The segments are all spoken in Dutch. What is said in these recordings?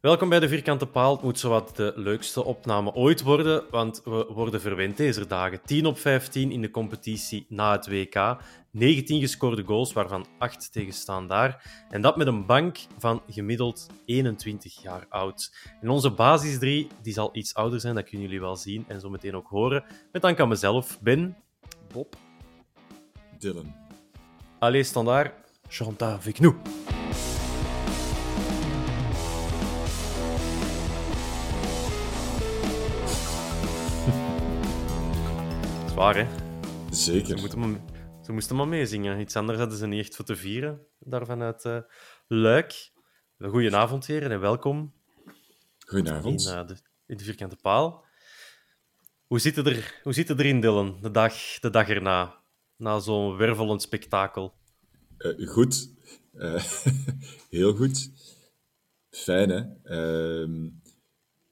Welkom bij de Vierkante Paal. Het moet zowat de leukste opname ooit worden, want we worden verwend deze dagen. 10 op 15 in de competitie na het WK. 19 gescoorde goals, waarvan 8 tegenstaan daar. En dat met een bank van gemiddeld 21 jaar oud. En onze basis 3 die zal iets ouder zijn, dat kunnen jullie wel zien en zo meteen ook horen. Met dank aan mezelf, Ben, Bob, Dylan. Allee Standaard, Chantal avec nous. Zwaar, hè? Zeker. Ze, maar, ze moesten maar meezingen. Iets anders hadden ze niet echt voor te vieren, daar vanuit uh, Luik. Goedenavond, heren, en welkom Goedenavond. in, uh, de, in de Vierkante Paal. Hoe zit het, er, hoe zit het erin, Dylan, de dag, de dag erna? Na zo'n wervelend spektakel. Uh, goed. Heel goed. Fijn, hè?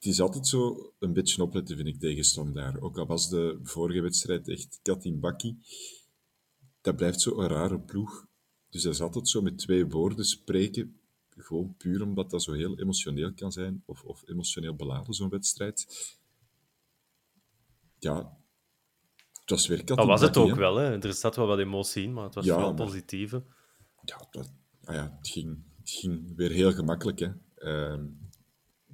Het is altijd zo een beetje opletten, vind ik, tegen Standaard. Ook al was de vorige wedstrijd echt kat in bakkie. Dat blijft zo een rare ploeg. Dus dat is altijd zo met twee woorden spreken. Gewoon puur omdat dat zo heel emotioneel kan zijn. Of, of emotioneel beladen, zo'n wedstrijd. Ja, het was weer kat Dat was het ook hè. wel, hè. Er zat wel wat emotie in, maar het was Ja, wel maar- positieve. Ja, dat, ah ja het, ging, het ging weer heel gemakkelijk. Hè. Ehm,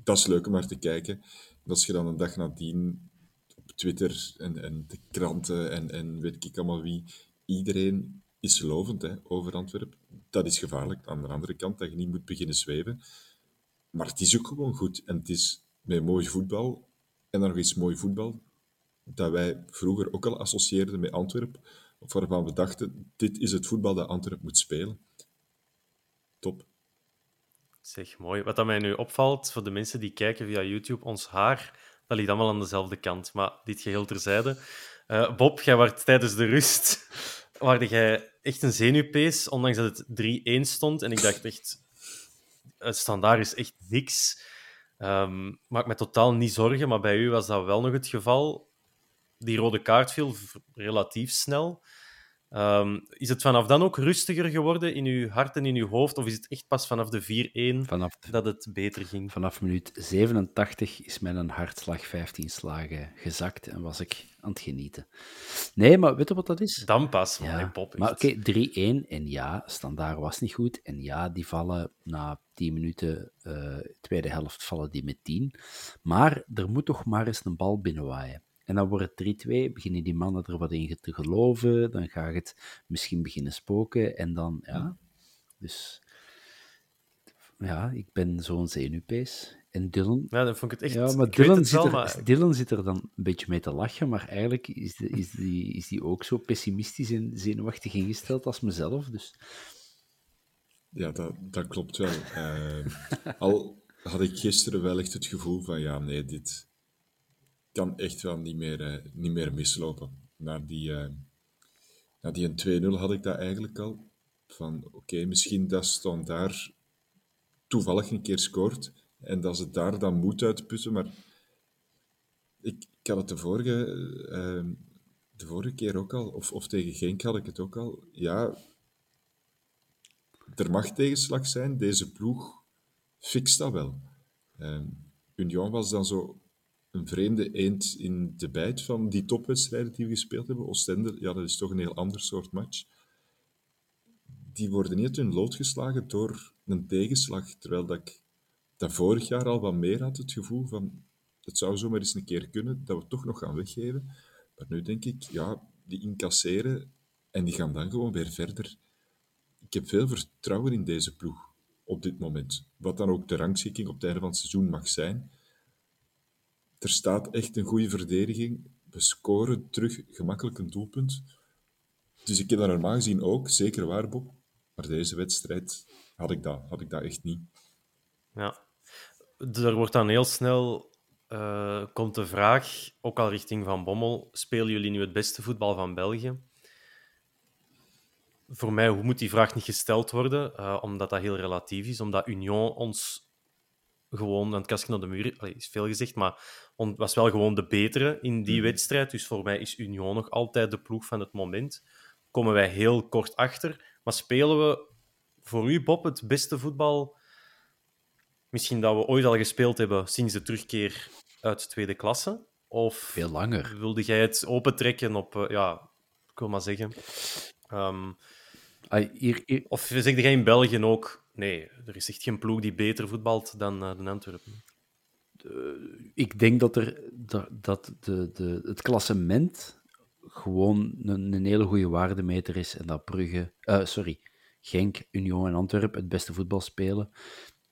dat is leuk om naar te kijken. En als je dan een dag nadien op Twitter en, en de kranten en, en weet ik allemaal wie, iedereen is lovend hè, over Antwerpen. Dat is gevaarlijk. Aan de andere kant, dat je niet moet beginnen zweven. Maar het is ook gewoon goed. En het is met mooi voetbal, en dan nog eens mooi voetbal, dat wij vroeger ook al associeerden met Antwerpen, waarvan we dachten, dit is het voetbal dat Antwerpen moet spelen. Top. Zeg, mooi. Wat dat mij nu opvalt, voor de mensen die kijken via YouTube, ons haar, dat ligt allemaal aan dezelfde kant. Maar dit geheel terzijde. Eh, Bob, jij werd tijdens de rust, waarde jij echt een zenuwpees, ondanks dat het 3-1 stond. En ik dacht echt, het standaard is echt niks. Ehm maak me totaal niet zorgen, maar bij u was dat wel nog het geval. Die rode kaart viel relatief snel. Ehm, is het vanaf dan ook rustiger geworden in uw hart en in uw hoofd? Of is het echt pas vanaf de 4-1 Vanaf, dat het beter ging? vanaf minuut 87 is mijn hartslag 15 slagen gezakt en was ik aan het genieten. Nee, maar weet je wat dat is? Dan pas. Ja, Hey, Bob, maar oké, 3-1 en ja, standaard was niet goed. En ja, die vallen na 10 minuten, eh, tweede helft, vallen die met 10. Maar er moet toch maar eens een bal binnenwaaien. En dan wordt het 3-2, beginnen die mannen er wat in te geloven, dan gaat het misschien beginnen spoken en dan, ja. Dus ja, ik ben zo'n zenuwpees. En Dylan, Ja, dan vond ik het echt... ja, maar Dylan het zit, wel, er, maar... Dylan zit er dan een beetje mee te lachen, maar eigenlijk is, de, is, die, is die ook zo pessimistisch en zenuwachtig ingesteld als mezelf. Dus Ja, dat, dat klopt wel. Eh, al had ik gisteren wel echt het gevoel van, ja, nee, dit kan echt wel niet meer, eh, niet meer mislopen. Na die, eh na die een 2-0 had ik dat eigenlijk al. Van, oké, misschien dat stond daar toevallig een keer scoort en dat ze daar dan moet uitputten, maar ik, had het de vorige, eh, de vorige keer ook al, of, of tegen Genk had ik het ook al. Ja, er mag tegenslag zijn. Deze ploeg fixt dat wel. Uh, Union was dan zo een vreemde eend in de bijt van die topwedstrijden die we gespeeld hebben. Oostende, ja, dat is toch een heel ander soort match. Die worden niet hun lood geslagen door een tegenslag, terwijl dat ik dat vorig jaar al wat meer had, het gevoel van het zou zomaar eens een keer kunnen dat we toch nog gaan weggeven. Maar nu denk ik, ja, die incasseren en die gaan dan gewoon weer verder. Ik heb veel vertrouwen in deze ploeg op dit moment. Wat dan ook de rangschikking op het einde van het seizoen mag zijn. Er staat echt een goede verdediging. We scoren terug gemakkelijk een doelpunt. Dus ik heb dat normaal gezien ook, zeker waar, Bob. Maar deze wedstrijd had ik dat, had ik dat echt niet. Ja, er wordt dan heel snel uh, komt de vraag, ook al richting Van Bommel, spelen jullie nu het beste voetbal van België? Voor mij hoe moet die vraag niet gesteld worden, uh, omdat dat heel relatief is, omdat Union ons gewoon aan het kastje naar de muur, allee, is veel gezegd, maar was wel gewoon de betere in die mm. wedstrijd. Dus voor mij is Union nog altijd de ploeg van het moment. Komen wij heel kort achter, maar spelen we voor u, Bob, het beste voetbal misschien dat we ooit al gespeeld hebben sinds de terugkeer uit tweede klasse? Of Veel langer. Wilde jij het opentrekken op, uh, ja, ik wil maar zeggen. Um, hier, hier... Of zeg jij in België ook, nee, er is echt geen ploeg die beter voetbalt dan, uh, Antwerpen? ik denk dat, er, dat de, de, het klassement gewoon een, hele goede waardemeter is en dat Brugge, uh, sorry, Genk, Union en Antwerpen het beste voetbal spelen.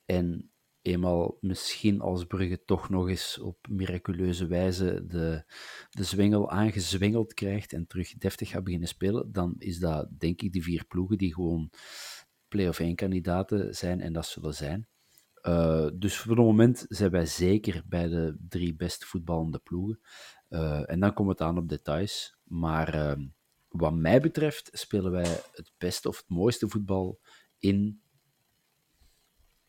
En eenmaal misschien als Brugge toch nog eens op miraculeuze wijze de, de zwengel aangezwengeld krijgt en terug deftig gaat beginnen spelen, dan is dat denk ik die vier ploegen die gewoon play-off 1 kandidaten zijn en dat zullen zijn. Uh, dus voor het moment zijn wij zeker bij de drie best voetballende ploegen. Uh, en dan komt het aan op details. Maar uh, wat mij betreft spelen wij het beste of het mooiste voetbal in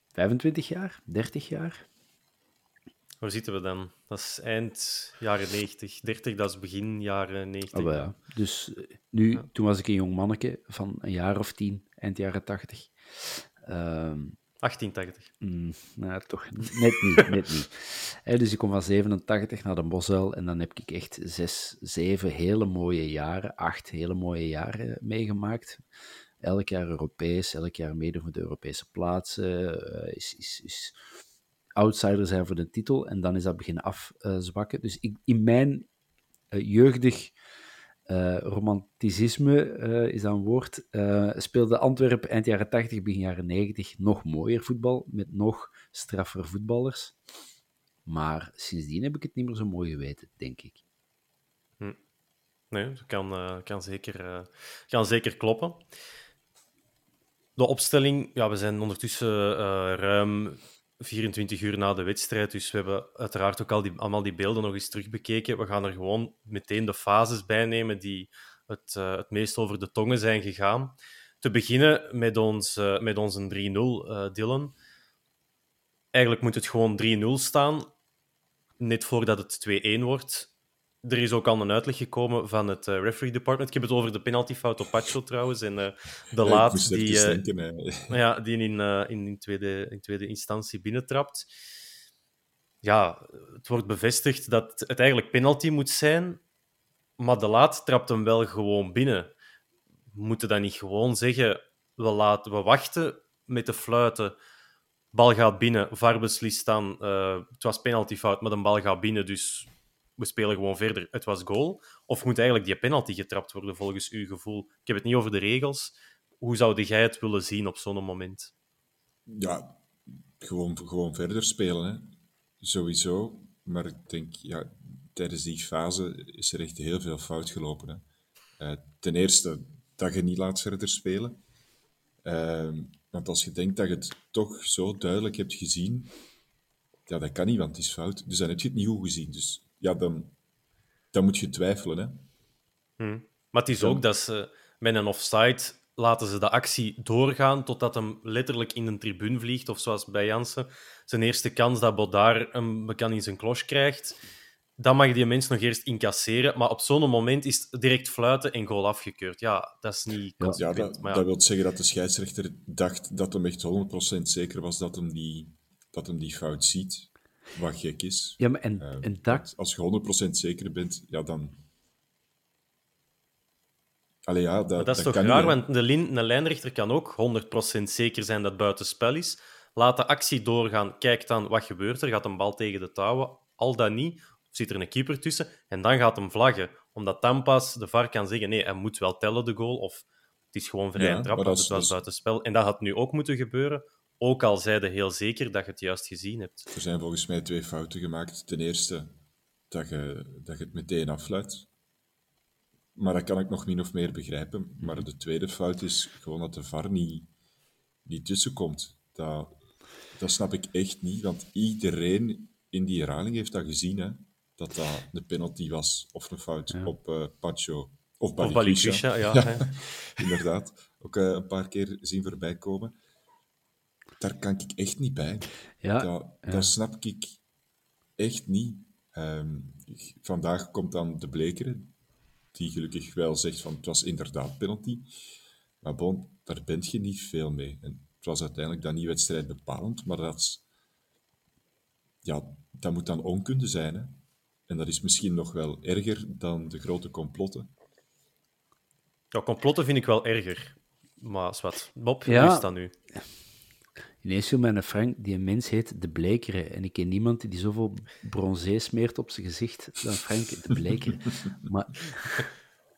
25 jaar, 30 jaar. Waar zitten we dan? Dat is eind jaren 90. 30, dat is begin jaren 90. Oh, ja. Dus eh, nu, ja. toen was ik een jong manneke van een jaar of tien, eind jaren 80. Um, 1880. Mm, nou, toch net niet. net niet. He, dus ik kom van 87 naar de Bosuil en dan heb ik echt zes, zeven hele mooie jaren, acht hele mooie jaren meegemaakt elk jaar Europees, elk jaar mede voor de Europese plaatsen, uh, is, is, is outsider zijn voor de titel en dan is dat beginnen afzwakken. dus ik, in mijn uh, jeugdig uh, romanticisme, is dat een woord, speelde Antwerpen eind jaren 80, begin jaren 90 nog mooier voetbal, met nog straffer voetballers. Maar sindsdien heb ik het niet meer zo mooi geweten, denk ik. Hm. Nee, dat kan, kan, zeker, kan zeker kloppen. De opstelling, ja, we zijn ondertussen ruim 24 uur na de wedstrijd, dus we hebben uiteraard ook al die, allemaal die beelden nog eens terugbekeken. We gaan er gewoon meteen de fases bij nemen die het, uh, het meest over de tongen zijn gegaan. Te beginnen met, ons, uh, met onze 3-0, Dylan. Eigenlijk moet het gewoon 3-0 staan, net voordat het 2-1 wordt. Er is ook al een uitleg gekomen van het uh, referee department. Ik heb het over de penaltyfout op Pacho trouwens. En uh, de ja, laat die, uh, denken, ja, die in, in, in, tweede, in tweede instantie binnentrapt. Ja, het wordt bevestigd dat het eigenlijk penalty moet zijn. Maar de laat trapt hem wel gewoon binnen. We moeten dan niet gewoon zeggen: we, laten, we wachten met de fluiten. Bal gaat binnen. VAR beslist dan. het was penaltyfout, maar de bal gaat binnen. Dus we spelen gewoon verder, het was goal? Of moet eigenlijk die penalty getrapt worden volgens uw gevoel? Ik heb het niet over de regels. Hoe zou jij het willen zien op zo'n moment? Ja, gewoon, gewoon verder spelen, hè. sowieso. Maar ik denk, ja, tijdens die fase is er echt heel veel fout gelopen. Hè. Uh, ten eerste dat je niet laat verder spelen. Uh, want als je denkt dat je het toch zo duidelijk hebt gezien, ja, dat kan niet, want het is fout. Dus dan heb je het niet goed gezien. Dus ja, dan, dan moet je twijfelen. Hè. Hmm. Maar het is ook dat ze met een offside laten ze de actie doorgaan totdat hem letterlijk in een tribune vliegt. Of zoals bij Jansen, zijn eerste kans dat Baudard hem kan in zijn klos krijgt. dan mag die mens nog eerst incasseren. Maar op zo'n moment is het direct fluiten en goal afgekeurd. Ja, dat is niet Ja, dat, ja, dat wil zeggen dat de scheidsrechter dacht dat hem echt 100% zeker was dat hem die, dat hem die fout ziet. Wat gek is. Ja, maar en, Eh, en dat, Als je 100% zeker bent, ja, dan... Allee, ja, dat, Maar dat is toch kan raar, niet, want de, lin, een lijnrechter kan ook 100% zeker zijn dat het buitenspel is. Laat de actie doorgaan, kijk dan wat gebeurt er. Gaat een bal tegen de touwen? Al dan niet. Of zit er een keeper tussen? En dan gaat hem vlaggen. Omdat dan pas de VAR kan zeggen, nee, hij moet wel tellen, de goal. Of het is gewoon vrij Ja, trap, dat het is- was buitenspel. En dat had nu ook moeten gebeuren. Ook al zeiden heel zeker dat je het juist gezien hebt. Er zijn volgens mij twee fouten gemaakt. Ten eerste, dat je, dat je het meteen afluit. Maar dat kan ik nog min of meer begrijpen. Maar de tweede fout is gewoon dat de VAR niet, niet tussenkomt. Dat, dat snap ik echt niet, want iedereen in die herhaling heeft dat gezien, hè, dat dat een penalty was of een fout op eh Pacho. Of Of Balikwisha. Ja. hè. Inderdaad. Ook eh, een paar keer zien voorbij komen. Daar kan ik echt niet bij. ja, Dat, dat snap ik echt niet. Ehm, vandaag komt dan de Blekeren, die gelukkig wel zegt van het was inderdaad penalty. Maar bon, daar bent je niet veel mee. En het was uiteindelijk dan niet wedstrijd bepalend, maar dat, is- ja, dat moet dan onkunde zijn. Hè? En dat is misschien nog wel erger dan de grote complotten. ja, complotten vind ik wel erger. Maar wat. Bob, Ja. hoe is dat nu? Ineens viel mij een Frank, die een mens heet De Blekere. En ik ken niemand die zoveel bronzé smeert op zijn gezicht dan Frank De Blekere. maar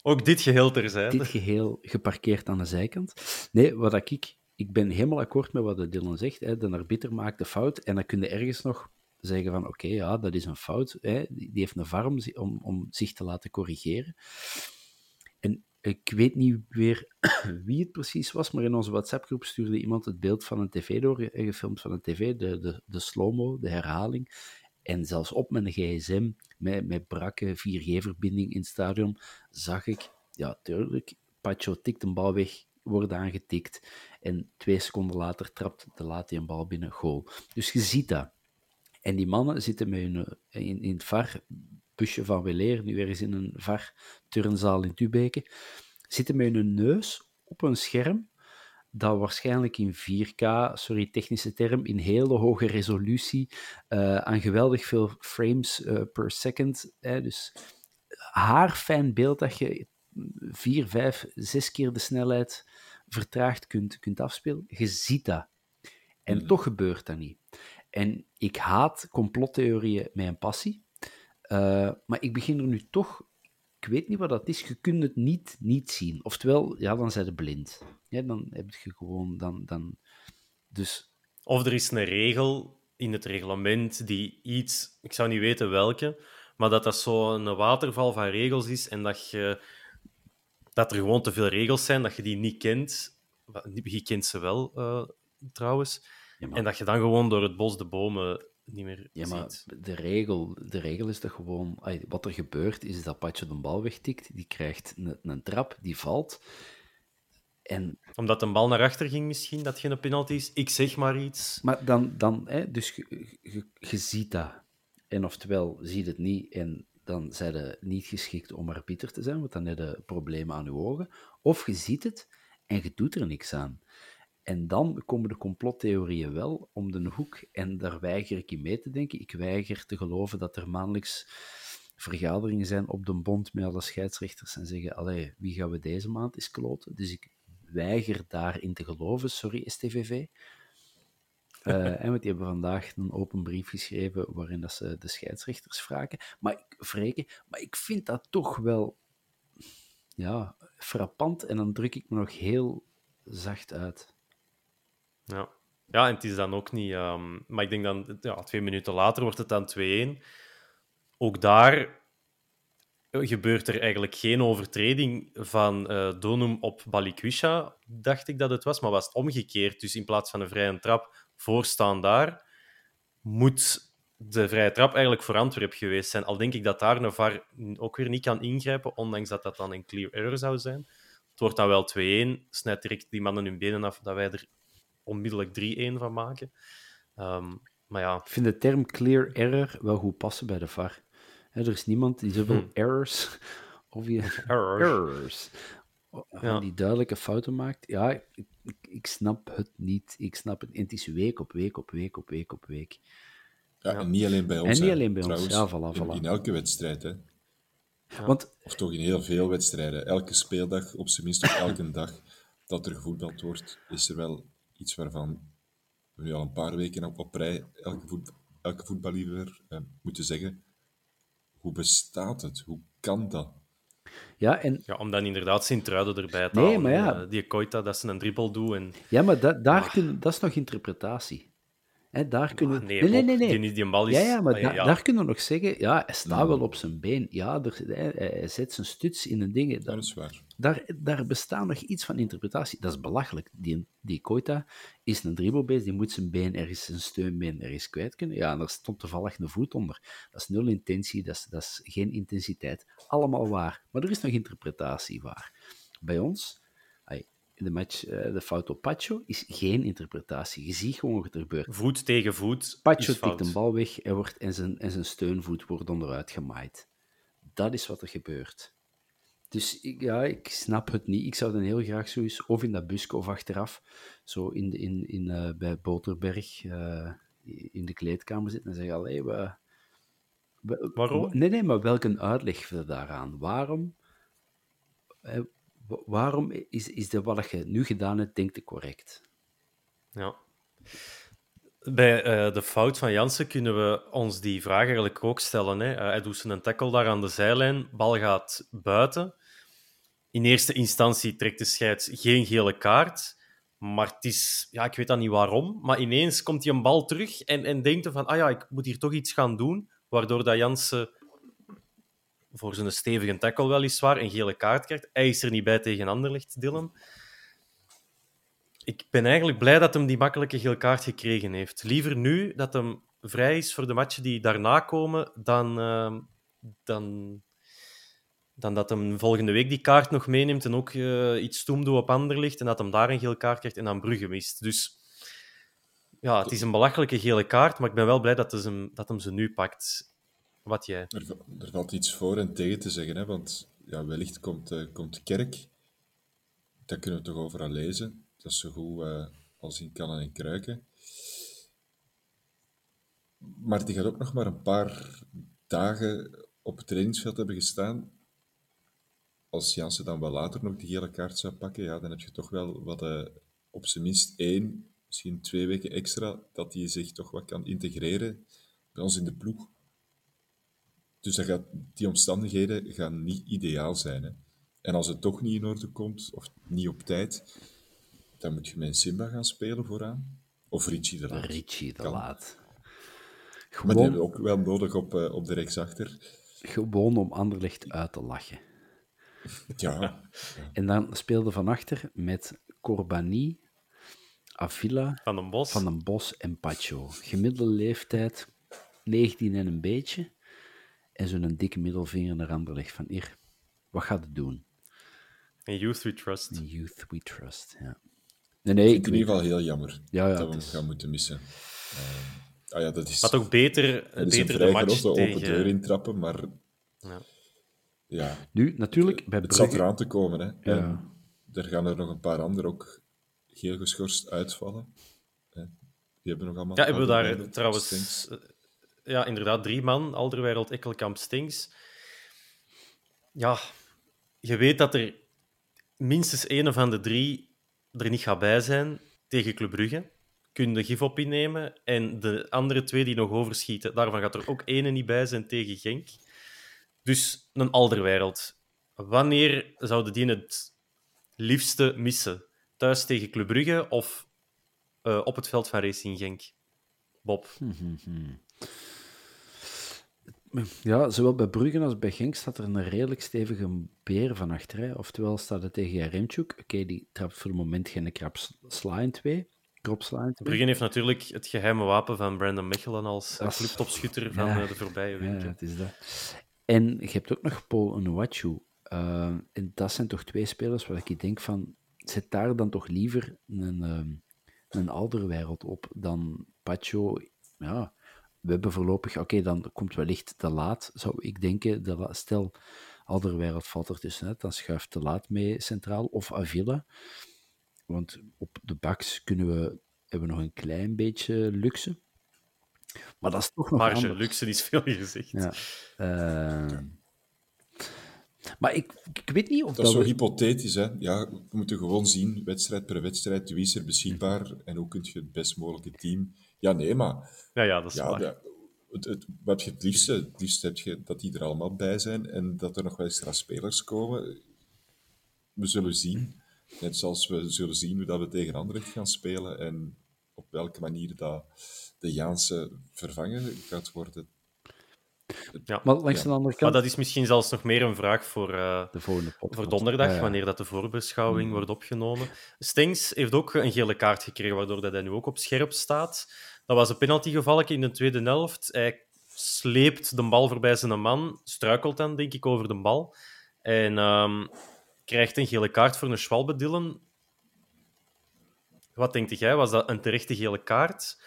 Ook dit geheel terzijde. dit geheel geparkeerd aan de zijkant. Nee, wat ik... Ik ben helemaal akkoord met wat de Dylan zegt. Hè. De arbiter maakt de fout en dan kun je ergens nog zeggen van oké, ja, dat is een fout. Hè. Die die heeft een varm om, om zich te laten corrigeren. Ik weet niet weer wie het precies was, maar in onze WhatsApp-groep stuurde iemand het beeld van een tv door, eh, gefilmd van een tv, de, de, de slow-mo, de herhaling. En zelfs op mijn gsm, met, met brakke 4G-verbinding in het stadion, zag ik, ja, tuurlijk, Pacho tikt een bal weg, wordt aangetikt. En twee seconden later trapt de laat een bal binnen, goal. Dus je ziet dat. En die mannen zitten met hun, eh, in, in het VAR-busje van Weleer, nu weer eens in een VAR-turnzaal in Tubeke, zitten met hun neus op een scherm dat waarschijnlijk in 4K, sorry, technische term, in hele hoge resolutie, eh, aan geweldig veel frames eh, per second, hè, dus haarfijn beeld dat je vier, vijf, zes keer de snelheid vertraagd kunt, kunt afspelen. Je ziet dat. En toch gebeurt dat niet. En ik haat complottheorieën met een passie. Eh, maar ik begin er nu toch... Ik weet niet wat dat is. Je kunt het niet, niet zien. Oftewel, ja, dan zijn ze blind. Ja, dan heb je gewoon... Dan, dan... Dus Of er is een regel in het reglement die iets, ik zou niet weten welke, maar dat dat zo'n waterval van regels is en dat, je, dat er gewoon te veel regels zijn, dat je die niet kent. Je kent ze wel, eh, trouwens. Ja, En dat je dan gewoon door het bos de bomen niet meer Ja, maar ziet. de regel, de regel is toch gewoon... Wat er gebeurt, is dat Patje de bal wegtikt. Die krijgt een, een trap, die valt. En, Omdat een bal naar achter ging misschien, dat geen penalty is. Ik zeg maar iets. maar dan... dan hè, dus je, je, je ziet dat. En oftewel, ziet het niet en dan zijn ze niet geschikt om arbiter te zijn, want dan heb je problemen aan je ogen. Of je ziet het en je doet er niks aan. En dan komen de complottheorieën wel om de hoek. En daar weiger ik in mee te denken. Ik weiger te geloven dat er maandelijks vergaderingen zijn op de bond met alle scheidsrechters en zeggen, allee, wie gaan we deze maand eens kloten? Dus ik weiger daarin te geloven. Sorry, STVV. Eh, en want die hebben vandaag een open brief geschreven waarin dat ze de scheidsrechters vragen. Maar ik, wreken, maar ik vind dat toch wel ja, frappant. En dan druk ik me nog heel zacht uit. Ja. ja, en het is dan ook niet... ehm, maar ik denk dan, ja, twee minuten later wordt het dan 2-1. Ook daar gebeurt er eigenlijk geen overtreding van eh Donum op Balikwisha, dacht ik dat het was, maar was het omgekeerd. Dus in plaats van een vrije trap voorstaan daar, moet de vrije trap eigenlijk voor Antwerp geweest zijn. Al denk ik dat daar een VAR ook weer niet kan ingrijpen, ondanks dat dat dan een clear error zou zijn. Het wordt dan wel 2-1, snijdt direct die mannen hun benen af, dat wij er onmiddellijk 3-1 van maken. Ehm, maar ja, Ik vind de term clear error wel goed passen bij de VAR. Hè, er is niemand die zoveel Hm. errors of die, Errors. errors Ja. die duidelijke fouten maakt. Ja, ik, ik, ik snap het niet. Ik snap het. En het is week op week op week op week op week. Ja, En niet alleen bij ons. niet hè. alleen bij ons. Ja, voilà, in- voilà. In, elke wedstrijd, hè. Want of toch in heel veel wedstrijden. Elke speeldag, op zijn minst op elke dag dat er gevoetbald wordt, is er wel iets waarvan we nu al een paar weken op, op rij elke, voet, elke voetballiefhebber eh, moeten zeggen: hoe bestaat het? Hoe kan dat? ja, en Ja, om dan inderdaad Sint-Truiden erbij te Nee, halen. maar ja. Eh, Die Koita, dat ze een dribbel doen. En... Ja, maar da- daar Ah. kun, dat is nog interpretatie. Hè, daar kunnen we... nee, nee, nee. Die, die bal is... Ja, ja, maar Ah, da- ja. daar kunnen we nog zeggen, ja, hij staat wel op zijn been. Ja, er, hij, hij zet zijn stuts in een ding. Dat is waar. Daar, daar bestaat nog iets van interpretatie. Dat is belachelijk. Die, die Koita is een dribbelbeest, die moet zijn been ergens, zijn steunbeen ergens kwijt kunnen. Ja, en daar stond toevallig een voet onder. Dat is nul intentie, dat is, dat is geen intensiteit. Allemaal waar. Maar er is nog interpretatie waar. Bij ons, in de match, eh, de fout op Pacho, is geen interpretatie. Je ziet gewoon wat er gebeurt. Voet tegen voet Pacho tikt een bal weg en, wordt, en, zijn, en zijn steunvoet wordt onderuit gemaaid. Dat is wat er gebeurt. Dus ik, ja, ik snap het niet. Ik zou dan heel graag zo eens, of in dat busje of achteraf, zo in, de- in, in, eh, bij Boterberg eh, in de kleedkamer zitten en zeggen: Allee, we, we- Waarom? Nee, nee, maar welke uitleg we daaraan? Waarom, wa- waarom is, is de, wat je nu gedaan hebt, denk ik correct? Ja. Bij eh, de fout van Jansen kunnen we ons die vraag eigenlijk ook stellen. Hè. Eh, hij doet zijn tackle daar aan de zijlijn, bal gaat buiten. In eerste instantie trekt de scheids geen gele kaart. Maar het is, ja, ik weet dan niet waarom, maar ineens komt hij een bal terug en, en denkt van, ah ja, ik moet hier toch iets gaan doen, waardoor dat Jansen voor zijn stevige tackle weliswaar een gele kaart krijgt. Hij is er niet bij tegen Anderlecht, Dylan ik ben eigenlijk blij dat hem die makkelijke geel kaart gekregen heeft. Liever nu dat hem vrij is voor de matchen die daarna komen, dan, ehm, dan, dan dat hem volgende week die kaart nog meeneemt en ook eh, iets stoem doet op Anderlicht en dat hem daar een geel kaart krijgt en dan Brugge mist. Dus ja, het is een belachelijke gele kaart, maar ik ben wel blij dat, hem, dat hem ze nu pakt. Wat? Er, er valt iets voor en tegen te zeggen, hè, want ja, wellicht komt, eh, komt Kerk. Dat kunnen we toch overal lezen. Dat is zo goed eh, als in kannen en kruiken. Maar die gaat ook nog maar een paar dagen op het trainingsveld hebben gestaan. Als Jansen dan wel later nog die gele kaart zou pakken, ja, dan heb je toch wel wat, eh, op zijn minst één, misschien twee weken extra, dat hij zich toch wat kan integreren bij ons in de ploeg. Dus dat gaat, die omstandigheden gaan niet ideaal zijn. Hè. En als het toch niet in orde komt, of niet op tijd, dan moet je met Simba gaan spelen vooraan. Of Richie de Laat. Richie de Kan. Laat. Maar die Gewoon, hebben we ook wel nodig op, eh, op de rechtsachter. gewoon om Anderlecht uit te lachen. Ja, En dan speelde Van Achter met Corbani, Avila, Van den Bos? Van den Bos en Pacho. Gemiddelde leeftijd 19 en een beetje. En zo'n dikke middelvinger naar Anderlecht van hier. Wat gaat het doen? En Youth We Trust. The youth we trust. Ja. Nee, nee, ik in ieder geval heel jammer Ja, ja, dat we het hem is- gaan moeten missen. Eh, ah ja, dat is, Maar toch beter, dat is een beter de match grote open deur intrappen, maar Ja. ja, Nu, natuurlijk, bij het zat eraan te komen. Hè. Ja. En er gaan er nog een paar anderen ook heel geschorst uitvallen. Hè. Die hebben nog allemaal... Ja, hebben we daar trouwens... Ja, inderdaad, drie man. Alderweireld, Ekkelkamp, Stings. Ja, je weet dat er minstens één van de drie er niet gaat bij zijn tegen Club Brugge. Kun je de gif op innemen. En de andere twee die nog overschieten, daarvan gaat er ook ene niet bij zijn tegen Genk. Dus een Alderweireld. Wanneer zouden die het liefste missen? Thuis tegen Club Brugge of eh, op het veld van Racing Genk? Bob. Ja, zowel bij Brugge als bij Genk staat er een redelijk stevige beer van achter. Oftewel staat het tegen Remchuk. Oké, die trapt voor het moment geen krap sla in twee. Krop sla in twee. Brugge heeft natuurlijk het geheime wapen van Brandon Mechelen als is- clubtopschutter van Ja. eh, de voorbije Ja, weken. het is dat. En je hebt ook nog Paul Onuachu. Uh, en dat zijn toch twee spelers waar ik denk van... Zet daar dan toch liever een, um, een Alderweireld op dan Pacho. Ja, we hebben voorlopig, oké, dan komt wellicht te laat, zou ik denken. De la, stel, Alderweireld valt er tussenuit, dan schuift te laat mee centraal of Avila. Want op de baks kunnen we, hebben we nog een klein beetje luxe. Maar dat is toch nog Marge, anders. luxe is veel gezegd. Ja. Eh, maar ik, ik weet niet of Dat is zo we- hypothetisch, hè. Ja, we moeten gewoon zien, wedstrijd per wedstrijd, wie is er beschikbaar en hoe kun je het best mogelijke team... Ja, nee, maar Ja, ja, dat is ja, waar. de- het, het, wat je het liefste, het liefst heb je dat die er allemaal bij zijn en dat er nog wel extra spelers komen. We zullen zien. Net zoals we zullen zien hoe dat we tegen Anderlecht gaan spelen en op welke manier dat de Jaanse vervangen gaat worden. Ja. Maar langs Ja. de andere Maar kant, dat is misschien zelfs nog meer een vraag voor, eh, de volgende podcast. voor donderdag, Ja, ja. wanneer dat de voorbeschouwing wordt opgenomen. Stengs heeft ook een gele kaart gekregen, waardoor dat hij nu ook op scherp staat. Dat was een penaltygeval in de tweede helft. Hij sleept de bal voorbij zijn man, struikelt dan, denk ik, over de bal. En ehm, krijgt een gele kaart voor een Schwalbe. Wat denkt jij? Was dat een terechte gele kaart?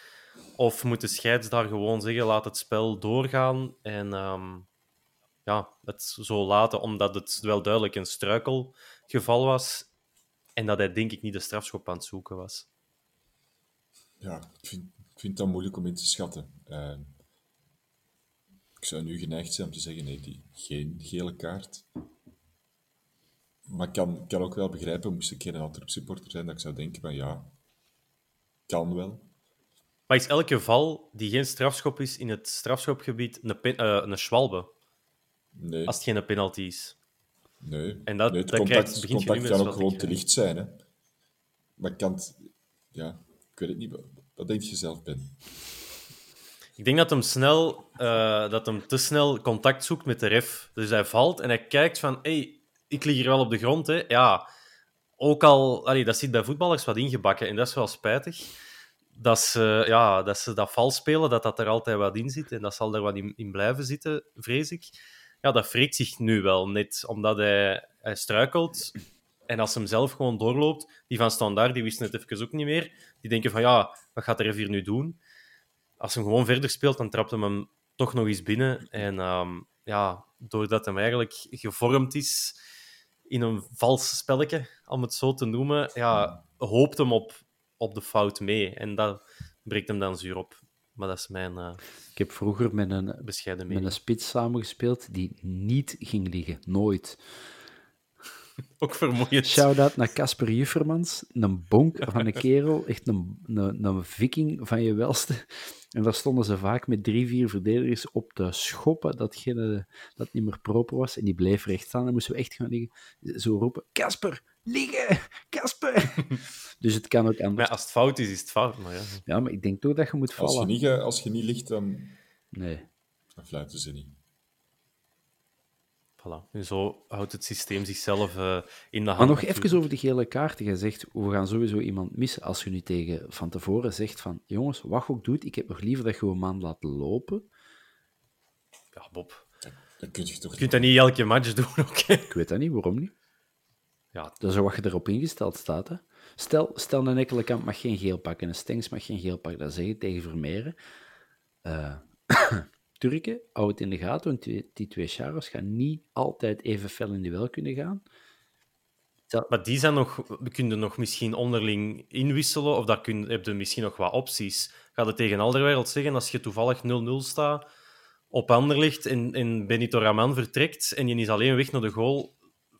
Of moet de scheids daar gewoon zeggen, laat het spel doorgaan en ehm, ja, het zo laten, omdat het wel duidelijk een struikelgeval was en dat hij denk ik niet de strafschop aan het zoeken was. Ja, ik vind, vind dat moeilijk om in te schatten. Eh, ik zou nu geneigd zijn om te zeggen, nee, die, geen gele kaart. Maar ik kan, kan ook wel begrijpen, moest ik geen Antwerp supporter zijn, dat ik zou denken van ja, kan wel. Maar is elke val die geen strafschop is in het strafschopgebied een, pen- eh, een schwalbe, Nee, als het geen penalty is? nee. en dat- nee, het dat contact, krijgt- kan ook gewoon te licht zijn. Hè. Maar kan het... Ja, ik weet het niet. Wat denk je zelf, Ben? Ik denk dat hem, snel, eh, dat hem te snel contact zoekt met de ref. Dus hij valt en hij kijkt van, hey, ik lig hier wel op de grond. Hè. Ja, ook al, allee, dat zit bij voetballers wat ingebakken en dat is wel spijtig. Dat ze, ja, dat ze dat vals spelen, dat dat er altijd wat in zit en dat zal er wat in, in blijven zitten, vrees ik. Ja, dat wreekt zich nu wel net, omdat hij, hij struikelt. En als hem zelf gewoon doorloopt, die van standaard, die wisten het even ook niet meer. Die denken van, ja, wat gaat ref hier nu doen? Als hij gewoon verder speelt, dan trapt hem hem toch nog eens binnen. En ehm, ja, doordat hem eigenlijk gevormd is in een vals spelletje, om het zo te noemen, ja, hoopt hem op, op de fout mee. En dat breekt hem dan zuur op. Maar dat is mijn eh, Ik heb vroeger met een, bescheiden met een spits samengespeeld die niet ging liggen. Nooit. Ook vermoeiend. Shout-out naar Casper Juffermans. Een bonk van een kerel. Echt een, een, een viking van je welste. En daar stonden ze vaak met drie, vier verdedigers op te schoppen datgene dat niet meer proper was. En die bleef recht staan. Dan moesten we echt gaan liggen. Zo roepen, Casper, liggen! Casper! dus het kan ook anders. ja, als het fout is, is het fout. Maar ja. Ja, maar ik denk toch dat je moet Als je vallen. niet, ga- als je niet ligt, dan, Nee. dan fluiten ze niet. Voilà. En zo houdt het systeem zichzelf eh, in de hand. Maar nog natuurlijk. even over die gele kaarten. Je zegt, we gaan sowieso iemand missen. Als je nu tegen van tevoren zegt van, jongens, wat je ook doet, ik heb nog liever dat je een man laat lopen. Ja, Bob. Dan kun je toch Je kunt dat niet elke match doen, oké? Ik weet dat niet, waarom niet? Ja, Dat is wat je erop ingesteld staat. Hè. Stel, stel een Ekkelenkamp mag geen geel pakken, een Stengs mag geen geel pakken. Dat zeg je tegen Vermeeren. Eh Turken, hou het in de gaten, want die, twee Charos gaan niet altijd even fel in de wel kunnen gaan. Maar die zijn nog, we kunnen nog misschien onderling inwisselen, of daar kun, heb je misschien nog wat opties. Ga het tegen Alderwereld zeggen, als je toevallig 0-0 staat op Anderlicht en, en Benito Raman vertrekt en je is alleen weg naar de goal,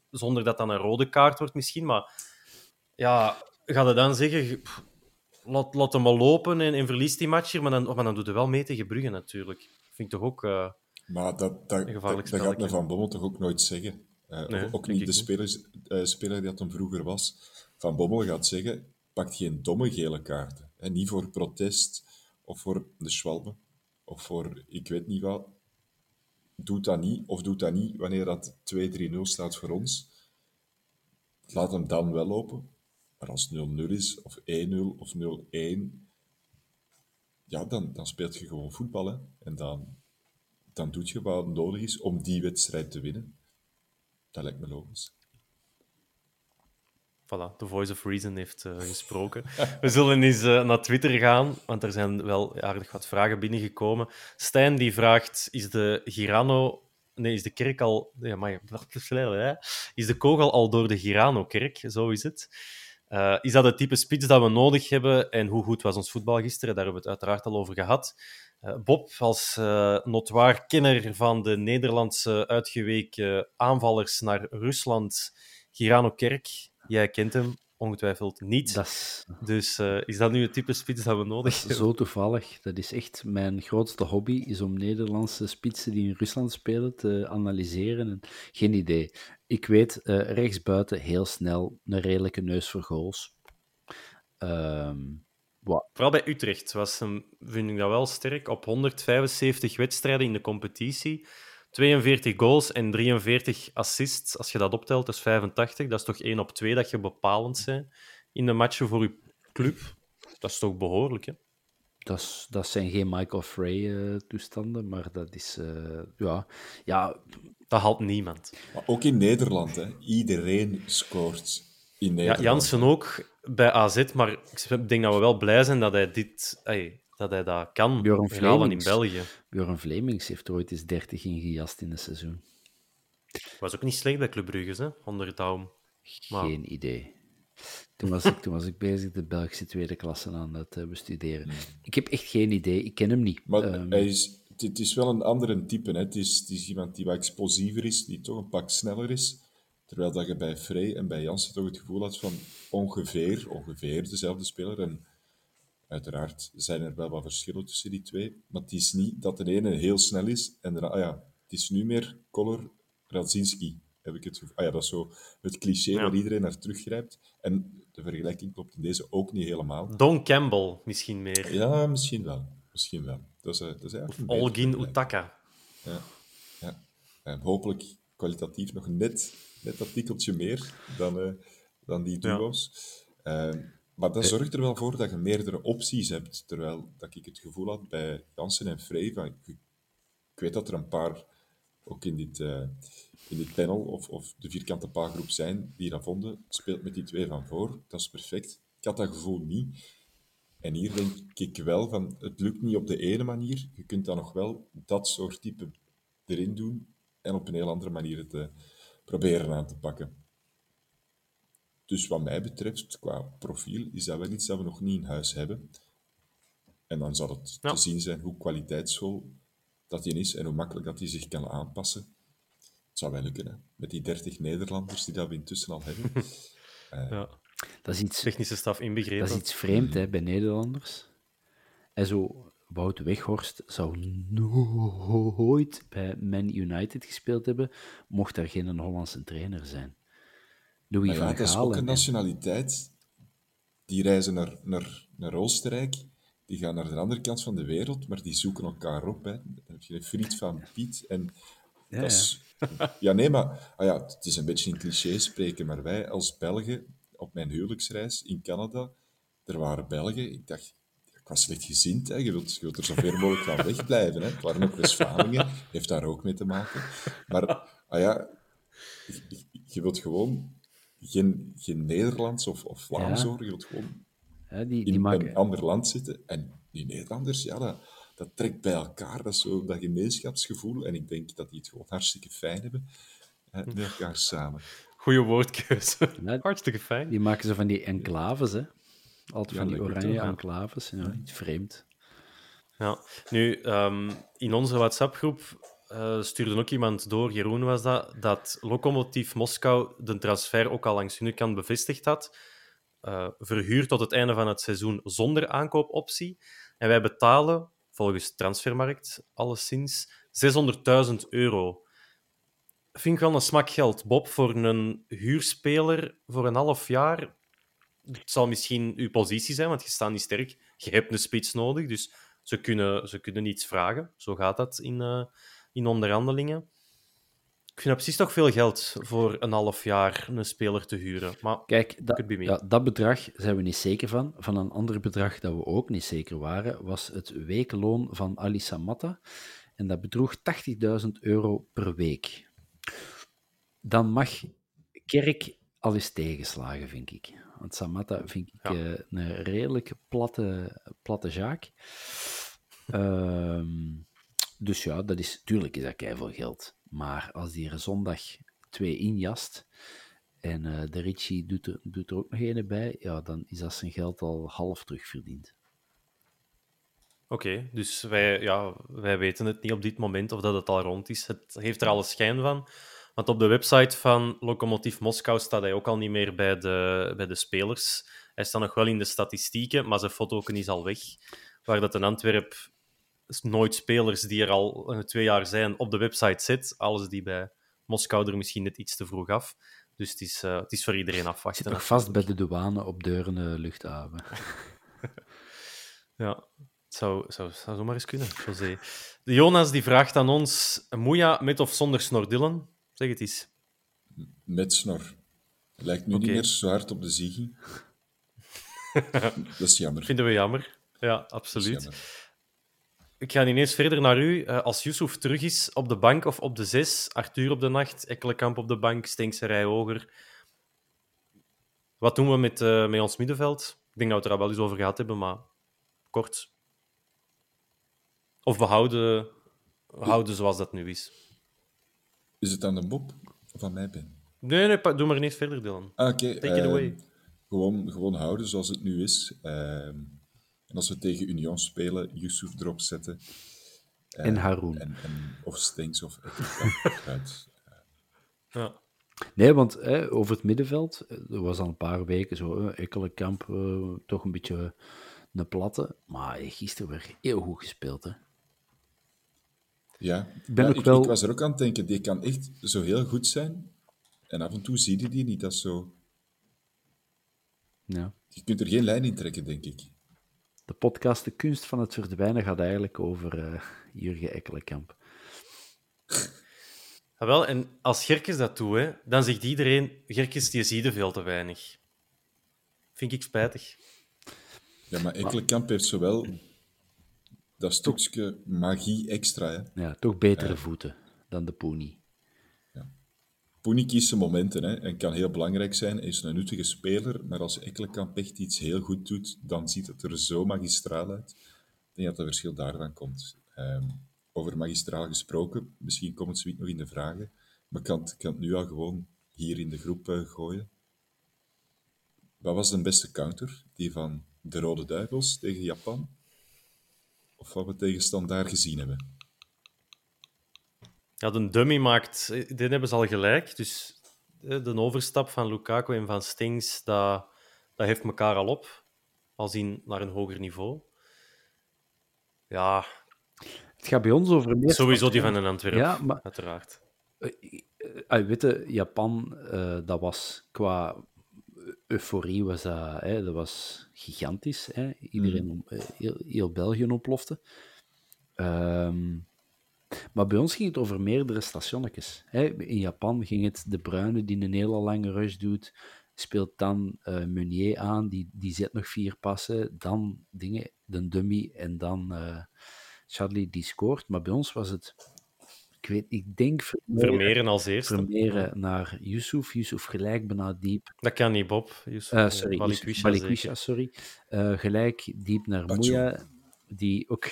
zonder dat dan een rode kaart wordt misschien, maar ja, ga je dan zeggen, laat, laat hem maar lopen en, en verliest die match hier, maar dan, maar dan doet hij wel mee tegen Brugge natuurlijk. Vind ik toch ook... eh, Maar dat, dat, Een gevaarlijk dat, dat gaat Van Bommel toch ook nooit zeggen. Eh, Nee, ook niet de spelers, eh, speler die dat hem vroeger was. Van Bommel gaat zeggen, pakt geen domme gele kaarten. En niet voor protest, of voor de Schwalbe, of voor ik weet niet wat. Doet dat niet, of doet dat niet wanneer dat 2-3-0 staat voor ons. Laat hem dan wel lopen. Maar als het 0-0 is, of 1-0, of 0-1, ja, dan, dan speelt je gewoon voetbal. En dan, dan doe je wat nodig is om die wedstrijd te winnen. Dat lijkt me logisch. voilà, The Voice of Reason heeft uh, gesproken. We zullen eens uh, naar Twitter gaan, want er zijn wel aardig wat vragen binnengekomen. Stijn die vraagt, is de Girano... Nee, is de kerk al... Ja, maar? Is de kogel al door de Girano-kerk? Zo is het. Uh, is dat het type spits dat we nodig hebben? En hoe goed was ons voetbal gisteren? Daar hebben we het uiteraard al over gehad. Bob, als uh, notwaar kenner van de Nederlandse uitgeweken aanvallers naar Rusland, Girano Kerk, Jij kent hem ongetwijfeld niet. Dus uh, is dat nu het type spits dat we nodig hebben? Zo toevallig. Dat is echt mijn grootste hobby, is om Nederlandse spitsen die in Rusland spelen te analyseren. En geen idee. Ik weet uh, rechtsbuiten heel snel een redelijke neus voor goals. Um, Vooral bij Utrecht was hem, vind ik dat wel sterk. Op 175 wedstrijden in de competitie 42 goals en 43 assists, als je dat optelt, is 85. Dat is toch 1 op 2 dat je bepalend zijn in de matchen voor je club. Dat is toch behoorlijk, hè? Dat, is, dat zijn geen Michael Frey-toestanden, uh, maar dat is... Uh, ja, ja... Dat haalt niemand. Maar ook in Nederland, hè. Iedereen scoort in Nederland. Ja, Jansen ook bij AZ, maar ik denk dat we wel blij zijn dat hij dit... Ay, dat hij dat kan. Bjorn Vlemings, in België. Bjorn Vlemings heeft ooit eens 30 ingejast in een seizoen. Was ook niet slecht bij Club Brugge, hè? onder het Maar... Geen idee. Toen was, ik, toen was ik bezig de Belgische tweede klasse aan het uh, bestuderen. Hmm. Ik heb echt geen idee, ik ken hem niet. Maar um, hij is, het is wel een andere type. Hè. Het, is, het is iemand die wat explosiever is, die toch een pak sneller is. Terwijl dat je bij Frey en bij Jansen toch het gevoel had van ongeveer, ongeveer dezelfde speler. En Uiteraard zijn er wel wat verschillen tussen die twee, maar het is niet dat de ene heel snel is en de ah ja, het is nu meer Kolor Radzinski, heb ik het gevoel. Ah ja, dat is zo het cliché waar iedereen naar teruggrijpt. En de vergelijking klopt in deze ook niet helemaal. Don Campbell misschien meer. Ja, misschien wel. Misschien wel. Dat is, eh, dat is of Olgin Utaka. Ja. ja. En hopelijk kwalitatief nog net, net dat tikkeltje meer dan, uh, dan die duo's. Ja. Uh, maar dat eh. zorgt er wel voor dat je meerdere opties hebt. Terwijl dat ik het gevoel had bij Jansen en Frey, van, ik weet dat er een paar ook in dit, uh, in dit panel of, of de vierkante paargroep zijn die dat vonden. speelt met die twee van voor, dat is perfect. Ik had dat gevoel niet. En hier denk ik wel van, het lukt niet op de ene manier. Je kunt dan nog wel dat soort type erin doen en op een heel andere manier het uh, proberen aan te pakken. Dus wat mij betreft, qua profiel, is dat wel iets dat we nog niet in huis hebben. En dan zal het te zien zijn hoe kwaliteitsvol dat hij is en hoe makkelijk dat hij zich kan aanpassen. Het zou wel lukken, met die 30 Nederlanders die dat we intussen al hebben. uh, ja. dat is iets, Technische staf inbegrepen. Dat is iets vreemd hè, bij Nederlanders. En zo, Wout Weghorst zou nooit bij Man United gespeeld hebben, mocht er geen Hollandse trainer zijn. Louis ja, van Gaal. Dat is ook een nationaliteit. Die reizen naar, naar, naar Oostenrijk, die gaan naar de andere kant van de wereld, maar die zoeken elkaar op. Hè. Dan heb je Friet van Piet. En ja, dat is, ja. ja. nee, maar ah ja, het is een beetje een cliché spreken, maar wij als Belgen op mijn huwelijksreis in Canada, er waren Belgen, ik dacht, ik was slechtgezind, hè. Je, wilt, je wilt er zoveel mogelijk van wegblijven. Hè. Het waren ook West-Vlamingen, heeft daar ook mee te maken. Maar ah ja, je, je wilt gewoon geen, geen Nederlands of, of Vlaams ja. horen. Je wilt gewoon die, die in maken... een ander land zitten. En die Nederlanders, ja, dat, dat trekt bij elkaar. Dat is zo dat gemeenschapsgevoel. En ik denk dat die het gewoon hartstikke fijn hebben hè, met elkaar samen. Goeie woordkeuze. hartstikke fijn. Die maken ze van die enclaves, hè. Altijd van die oranje enclaves. Ja, iets vreemd. Ja, nu, um, in onze WhatsApp-groep uh, stuurde ook iemand door, Jeroen was dat, dat Lokomotief Moskou de transfer ook al langs hun kant bevestigd had. Uh, verhuurd tot het einde van het seizoen zonder aankoopoptie. En wij betalen, volgens Transfermarkt alleszins, 600.000 euro. Vind ik wel een smak geld, Bob, voor een huurspeler voor een half jaar. Het zal misschien uw positie zijn, want je staat niet sterk. Je hebt een spits nodig, dus ze kunnen, ze kunnen iets vragen. Zo gaat dat in, uh, in onderhandelingen. Ik vind dat precies toch veel geld voor een half jaar een speler te huren. Maar Kijk, dat, ja, dat bedrag zijn we niet zeker van. Van een ander bedrag dat we ook niet zeker waren, was het weekloon van Ali Samatta. En dat bedroeg 80.000 euro per week. Dan mag Kerk al is tegenslagen, vind ik. Want Samatta vind ik Ja. eh, een redelijk platte, platte zaak. Ehm, dus ja, dat is, tuurlijk is dat keiveel geld. Maar als die er zondag twee injast en eh, de Ritchie doet er, doet er ook nog een bij, ja, dan is dat zijn geld al half terugverdiend. Oké, dus wij, ja, wij weten het niet op dit moment of dat het al rond is. Het heeft er alle schijn van. Want op de website van Lokomotiv Moskou staat hij ook al niet meer bij de, bij de spelers. Hij staat nog wel in de statistieken, maar zijn foto is al weg. Waar dat een Antwerp nooit spelers die er al eh, twee jaar zijn op de website zet. Alles die bij Moskou er misschien net iets te vroeg af. Dus het is, eh, het is voor iedereen Zit afwachten. nog vast bij de douane op Deurne luchthaven. Ja, het zou, zou, zou zomaar eens kunnen, José. De Jonas die vraagt aan ons: Moeja met of zonder snordillen? Zeg het eens. Met snor. Lijkt nu niet meer zo hard op de Ziggy. dat is jammer. Vinden we jammer. Ja, Dat is absoluut. Ik ga ineens verder naar u. Eh, als Yusuf terug is op de bank of op de zes, Arthur op de nacht, Ekkelenkamp op de bank, Stenkse rij hoger. Wat doen we met, eh, met ons middenveld? Ik denk dat we het er wel eens over gehad hebben, maar kort. Of behouden, houden zoals dat nu is. Is het aan de Bob of aan mij, Ben? Nee, nee, doe maar niet verder, Dylan. Ah, oké. Take it ehm, away. Gewoon, gewoon houden zoals het nu is. Ehm, en als we tegen Union spelen, Yusuf erop zetten. Eh, En Haroun. En, en, of Stenks of Ekkelenkamp eruit. Ja. Nee, want hè, over het middenveld, eh, er was al een paar weken zo, eh, Ekkelenkamp eh, toch een beetje een platte, maar gisteren weer heel goed gespeeld. Hè. Ja, Ik ben Ja, ook ik, wel- ik was er ook aan het denken, die kan echt zo heel goed zijn. En af en toe zie je die niet. Dat zo... Ja. Je kunt er geen lijn in trekken, denk ik. De podcast De Kunst van het Verdwijnen gaat eigenlijk over eh, Jurgen Ekkelenkamp. Ah, wel, en als Gerkes dat doet, hè, dan zegt iedereen: Gerkes, die zie je veel te weinig. Vind ik spijtig. Ja, maar Ekkelenkamp heeft zowel dat stukje magie extra. Hè. Ja, toch betere voeten dan de Pony. Zijn momenten hè, en kan heel belangrijk zijn. Hij is een nuttige speler, maar als Ekkelenkamp echt iets heel goed doet, dan ziet het er zo magistraal uit. Ik denk dat het verschil daarvan komt. Ehm, over magistraal gesproken, misschien komt het zoiets nog in de vragen, maar ik kan, het- kan nu al gewoon hier in de groep eh, gooien. Wat was de beste counter? Die van de Rode Duivels tegen Japan? Of wat we tegen Standaard gezien hebben? Ja, de dummy maakt... Die hebben ze al gelijk. Dus eh, de overstap van Lukaku en van Stings, dat, dat heeft elkaar al op. Al zien naar een hoger niveau. Ja, Het gaat bij ons over meer... sowieso die van een Antwerp, Ja, maar- uiteraard. Ah, weet je, Japan, eh, dat was qua euforie, was dat, hè, dat was gigantisch. Hè? Iedereen, eh, heel, heel België ontplofte. Ehm, maar bij ons ging het over meerdere stationnetjes. Hè? In Japan ging het de Bruine die een hele lange rush doet, speelt dan eh, Meunier aan, die, die zet nog vier passen, dan dingen, de dummy en dan eh Charlie die scoort. Maar bij ons was het, ik weet, ik denk Vermeer, Vermeeren als eerste. Vermeeren naar Yusuf, Yusuf gelijk bijna diep. Dat kan niet, Bob. Yusuf, Eh sorry, Balikwisha sorry. Eh, gelijk diep naar. Moeja, die ook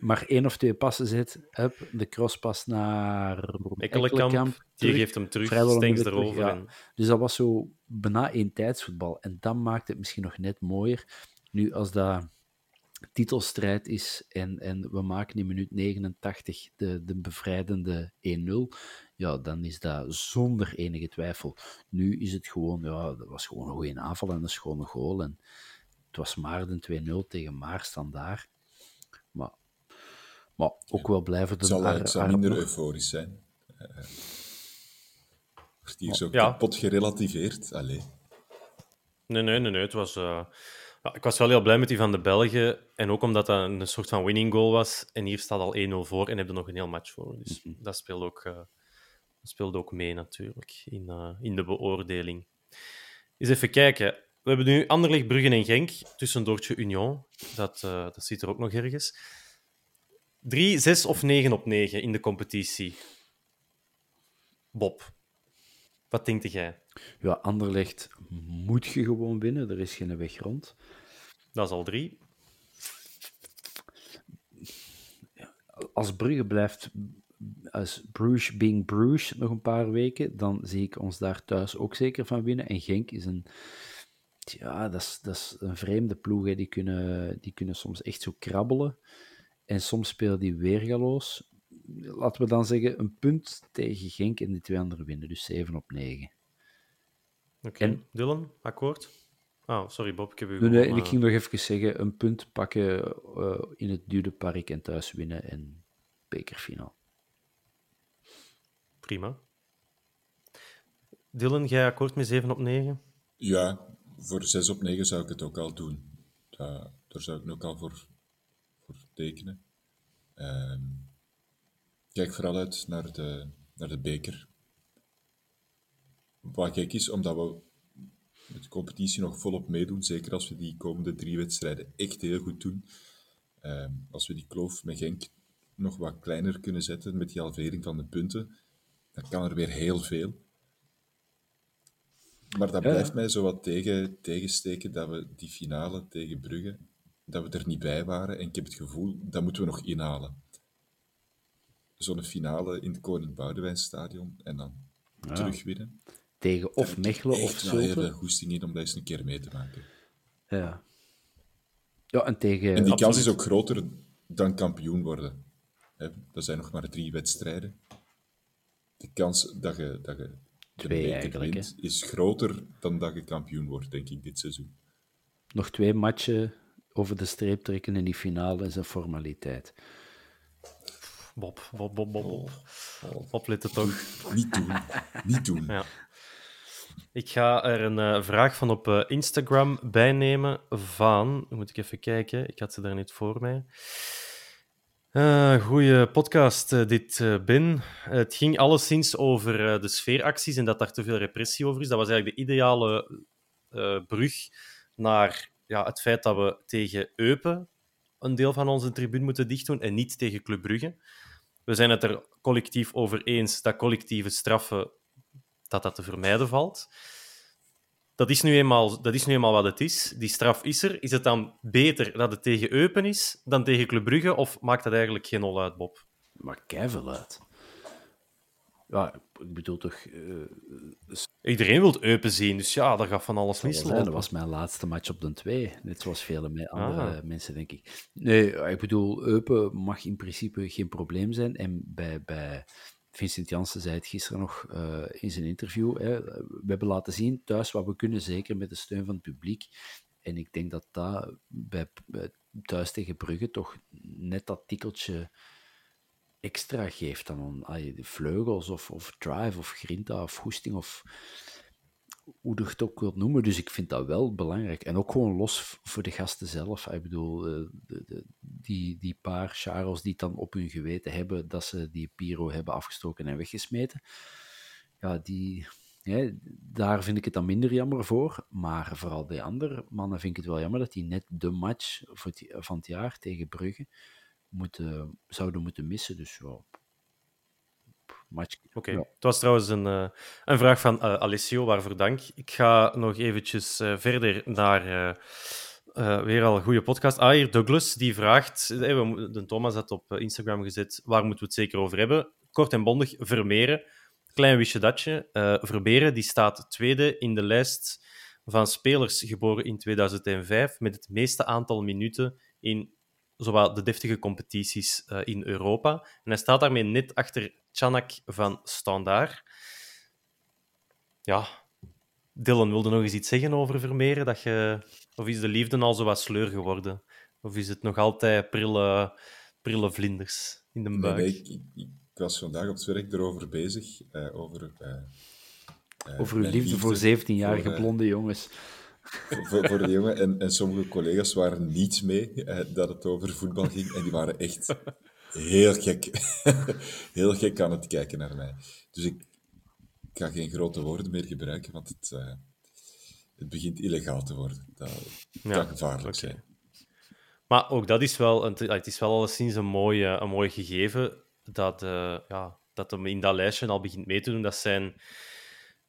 maar één of twee passen zet. Hup, de crosspas naar Ekkelenkamp, die geeft hem terug, Stengs erover. ja. en- Dus dat was zo bijna één tijdsvoetbal. En dat maakt het misschien nog net mooier. Nu, als dat titelstrijd is en, en we maken in minuut 89 de, de bevrijdende 1-0, ja, dan is dat zonder enige twijfel. Nu is het gewoon, ja, dat was gewoon een goede aanval en een schone goal. En het was Maarden 2-0 tegen Maar standaard. Maar, maar ook wel blijven Het de zal, Ar- het zal minder nog- euforisch zijn. Eh, wordt hier zo Ja. kapot gerelativeerd. Allee. Nee, nee, nee, nee. Het was, eh, ja, ik was wel heel blij met die van de Belgen. En ook omdat dat een soort van winning goal was. En hier staat al 1-0 voor en heb je nog een heel match voor. Dus dat speelde ook, eh, dat speelde ook mee natuurlijk in, eh, in de beoordeling. Eens even kijken. We hebben nu Anderlecht, Bruggen en Genk. Tussendoortje Union. Dat, eh, dat zit er ook nog ergens. 3, 6 of 9 op 9 in de competitie. Bob, wat denk jij? Ja, Anderlecht moet je gewoon winnen. Er is geen weg rond. Dat is al drie. Als Brugge blijft, als Bruges being Bruges nog een paar weken, dan zie ik ons daar thuis ook zeker van winnen. En Genk is een, ja, dat is, dat is een vreemde ploeg. Hè. Die, kunnen, die kunnen soms echt zo krabbelen. En soms spelen die weergaloos. Laten we dan zeggen een punt tegen Genk en die twee anderen winnen. Dus 7 op 9. Oké, En- Dylan, akkoord? Oh, sorry Bob, ik heb u Nee, ik eh, ging nog even zeggen, een punt pakken eh, in het duurde park en thuis winnen en bekerfinaal. Prima. Dylan, jij akkoord met 7 op 9? Ja, voor 6 op 9 zou ik het ook al doen. Da- daar zou ik ook al voor tekenen. Ehm, kijk vooral uit naar de, naar de beker. Wat gek is, omdat we met de competitie nog volop meedoen, zeker als we die komende drie wedstrijden echt heel goed doen. Ehm, als we die kloof met Genk nog wat kleiner kunnen zetten met die halvering van de punten, dan kan er weer heel veel. Maar dat blijft ja. mij zo wat tegen, tegensteken dat we die finale tegen Brugge, dat we er niet bij waren. En ik heb het gevoel, dat moeten we nog inhalen. Zo'n finale in het Koning Boudewijnstadion en dan Ja. terugwinnen. Tegen of heb ik Mechelen of heel veel Zulte. goesting in om dat eens een keer mee te maken. Ja. ja, en tegen... En die kans is ook groter dan kampioen worden. Hè, Dat zijn nog maar drie wedstrijden. De kans dat je, dat je de Twee eigenlijk, wint, is groter dan dat je kampioen wordt, denk ik, dit seizoen. Nog twee matchen over de streep trekken in die finale is een formaliteit. Bob, Bob, Bob, Bob, Bob. Bob, let het toch. Niet doen. Niet doen. Ja. Ik ga er een eh, vraag van op eh, Instagram bijnemen van... Moet ik even kijken, ik had ze daar niet voor mij. Eh goeie podcast, dit eh, Ben. Het ging alleszins over eh, de sfeeracties en dat daar te veel repressie over is. Dat was eigenlijk de ideale eh, brug naar ja, het feit dat we tegen Eupen een deel van onze tribune moeten dichtdoen en niet tegen Club Brugge. We zijn het er collectief over eens dat collectieve straffen dat dat te vermijden valt. Dat is, nu eenmaal, dat is nu eenmaal wat het is. Die straf is er. Is het dan beter dat het tegen Eupen is dan tegen Club Brugge? Of maakt dat eigenlijk geen hol uit, Bob? Maar keiveel uit. Ja, ik bedoel toch... eh, Iedereen wil Eupen zien, dus ja, dat gaat van alles mislopen. dat was mijn laatste match op de 2. Net zoals vele me- andere Ah. mensen, denk ik. Nee, ik bedoel, Eupen mag in principe geen probleem zijn. En bij, bij Vincent Janssen zei het gisteren nog eh, in zijn interview. Hè, we hebben laten zien thuis wat we kunnen, zeker met de steun van het publiek. En ik denk dat dat bij, bij thuis tegen Brugge toch net dat tikkeltje extra geeft dan aan de vleugels of, of drive of grinta of goesting of hoe je het ook wilt noemen. Dus ik vind dat wel belangrijk. En ook gewoon los voor de gasten zelf. Ik bedoel, eh, de, de, die, die paar Charles die het dan op hun geweten hebben dat ze die Piro hebben afgestoken en weggesmeten. Ja, die, hè, daar vind ik het dan minder jammer voor. Maar vooral de andere mannen vind ik het wel jammer dat die net de match van het jaar tegen Brugge moeten, zouden moeten missen. Dus ja, match. Oké, ja. het was trouwens een, eh, een vraag van eh, Alessio, waarvoor dank. Ik ga nog eventjes eh, verder naar weer al een goede podcast. Ah, hier, Douglas, die vraagt... we de Thomas had op Instagram gezet, waar moeten we het zeker over hebben? Kort en bondig, Vermeeren. Klein wistje datje. Vermeeren die staat tweede in de lijst van spelers geboren in 2005 met het meeste aantal minuten in zowel de deftige competities eh, in Europa. En hij staat daarmee net achter Chanak van Standaard. Ja, Dylan wilde nog eens iets zeggen over Vermeeren. Dat je, of is de liefde al zo wat sleur geworden? Of is het nog altijd prille, prille vlinders in de buik? nee, ik, ik, ik was vandaag op het werk erover bezig. eh, over, eh, Over uw mijn liefde voor 17-jarige voor, eh, blonde jongens. Voor, voor de jongen. En, en sommige collega's waren niet mee eh, dat het over voetbal ging. En die waren echt heel gek. heel gek aan het kijken naar mij. Dus ik, ga geen grote woorden meer gebruiken, want het, eh, het begint illegaal te worden. Dat Ja, kan gevaarlijk zijn. Maar ook dat is wel, een, het is wel alleszins een mooi, eh, een mooi gegeven dat, eh, ja, dat hem in dat lijstje al begint mee te doen. Dat zijn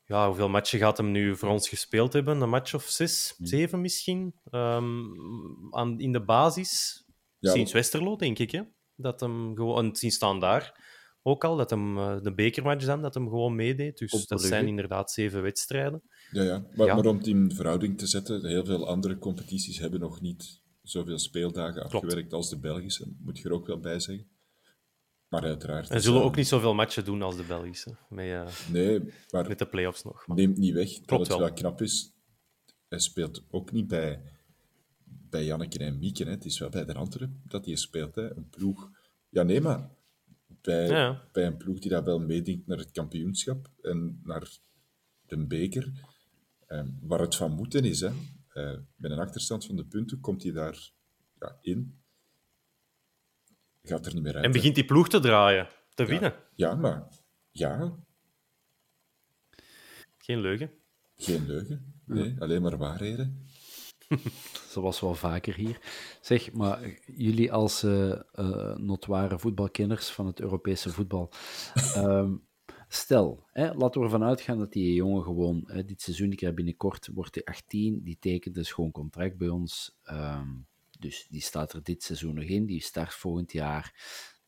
ja, hoeveel matchen gaat hem nu voor ons gespeeld hebben? Een match of zes, Hm. zeven misschien? Ehm, aan, in de basis. Ja, sinds Westerlo, denk ik. Hè? Dat hem gewoon, en sinds staan daar ook al, dat hem eh, de bekermatch dan, dat hem gewoon meedeed. Dus Op dat Brugge. zijn inderdaad zeven wedstrijden. Ja, ja. Maar, Ja. maar om het in verhouding te zetten, heel veel andere competities hebben nog niet zoveel speeldagen afgewerkt als de Belgische, moet je er ook wel bij zeggen. Maar uiteraard... En zullen ook niet zoveel matchen doen als de Belgische, met, eh, Nee, maar met de play-offs nog. Maar- neemt niet weg dat Klopt het wel. wel knap is. Hij speelt ook niet bij, bij Janneke en Mieke. Hè. Het is wel bij de Antwerpen dat hij speelt. Hè. Een ploeg... Ja, nee, maar bij, Ja, bij een ploeg die dat wel meedingt naar het kampioenschap en naar de beker, eh, waar het van moeten is. Hè. Eh, met een achterstand van de punten komt hij daar ja, in. Gaat er niet meer uit. En hè. begint die ploeg te draaien, te winnen. Ja, maar... Ja, Geen leugen. geen leugen. Nee, alleen maar waarheden. Zoals wel vaker hier. Zeg, maar jullie als eh eh, notoire voetbalkenners van het Europese voetbal. ehm, stel, hè, laten we ervan uitgaan dat die jongen gewoon hè, dit seizoen, die krijgt binnenkort, wordt hij 18, die tekent dus gewoon contract bij ons. ehm, dus die staat er dit seizoen nog in, die start volgend jaar.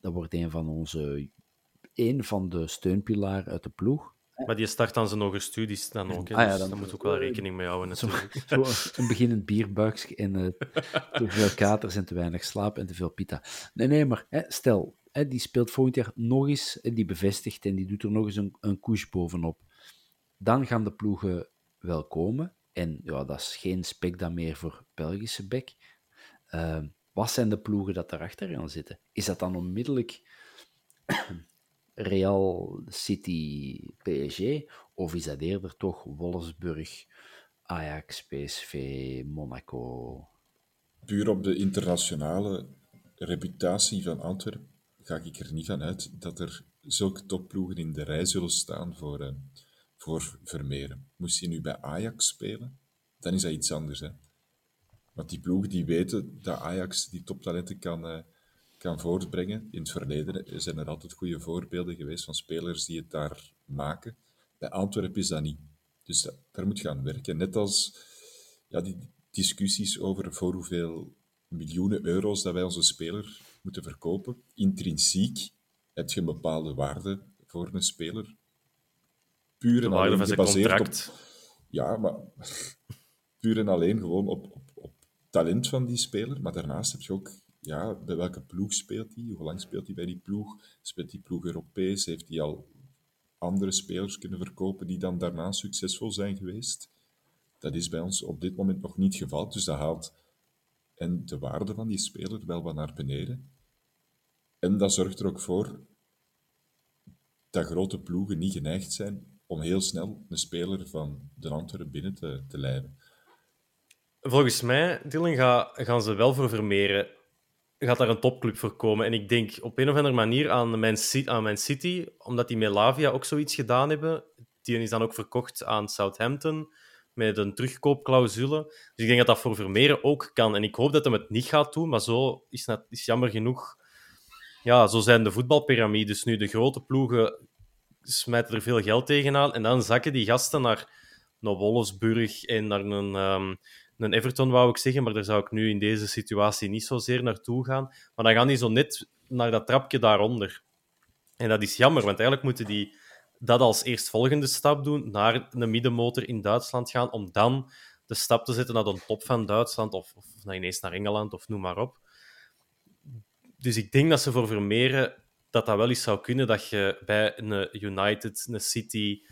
Dat wordt een van onze, een van de steunpilaren uit de ploeg. Maar die start aan zijn hoge studies dan ook. Hè. Ah ja, dus dan- daar moet ook wel rekening mee houden. Zo, Natuurlijk. zo een beginnend bierbuikje en eh, te veel katers en te weinig slaap en te veel pita. Nee, nee, maar hè, stel, hè, die speelt volgend jaar nog eens, en die bevestigt en die doet er nog eens een, een couche bovenop. Dan gaan de ploegen wel komen. En ja, dat is geen spek dan meer voor Belgische bek. Ehm, wat zijn de ploegen dat daarachter gaan zitten? Is dat dan onmiddellijk Real City PSG? Of is dat eerder toch Wolfsburg, Ajax, PSV, Monaco? puur op de internationale reputatie van Antwerpen ga ik er niet van uit dat er zulke topploegen in de rij zullen staan voor, eh, voor Vermeeren. Moest hij nu bij Ajax spelen, dan is dat iets anders. Hè? Want die ploegen die weten dat Ajax die toptalenten kan, eh, kan voortbrengen. In het verleden zijn er altijd goede voorbeelden geweest van spelers die het daar maken. Bij Antwerpen is dat niet. Dus dat, daar moet je aan werken. Net als ja, die discussies over voor hoeveel miljoenen euro's dat wij onze speler moeten verkopen. Intrinsiek heb je een bepaalde waarde voor een speler. Puur en alleen gebaseerd contract. op... Ja, maar puur en alleen gewoon op talent van die speler. Maar daarnaast heb je ook, ja, bij welke ploeg speelt hij? Hoe lang speelt hij bij die ploeg? Speelt die ploeg Europees? Heeft hij al andere spelers kunnen verkopen die dan daarna succesvol zijn geweest? Dat is bij ons op dit moment nog niet geval. Dus dat haalt en de waarde van die speler wel wat naar beneden. En dat zorgt er ook voor dat grote ploegen niet geneigd zijn om heel snel een speler van de Antwerpen binnen te, te leiden. Volgens mij, Dylan, ga, gaan ze wel voor Vermeeren. Gaat daar een topclub voor komen. En ik denk op een of andere manier aan Man, aan City, omdat die met Lavia ook zoiets gedaan hebben. Die is dan ook verkocht aan Southampton met een terugkoopclausule. Dus ik denk dat dat voor Vermeeren ook kan. En ik hoop dat hij het niet gaat doen, maar zo is, net, is jammer genoeg. Ja, zo zijn de voetbalpyramides nu. De grote ploegen smijten er veel geld tegenaan. En dan zakken die gasten naar, naar Wolfsburg en naar een, ehm, een Everton, wou ik zeggen. Maar daar zou ik nu in deze situatie niet zozeer naartoe gaan. Maar dan gaan die zo net naar dat trapje daaronder. En dat is jammer, want eigenlijk moeten die dat als eerstvolgende stap doen, naar een middenmotor in Duitsland gaan, om dan de stap te zetten naar de top van Duitsland, of, of ineens naar Engeland, of noem maar op. Dus ik denk dat ze voor Vermeeren dat dat wel eens zou kunnen, dat je bij een United, een City,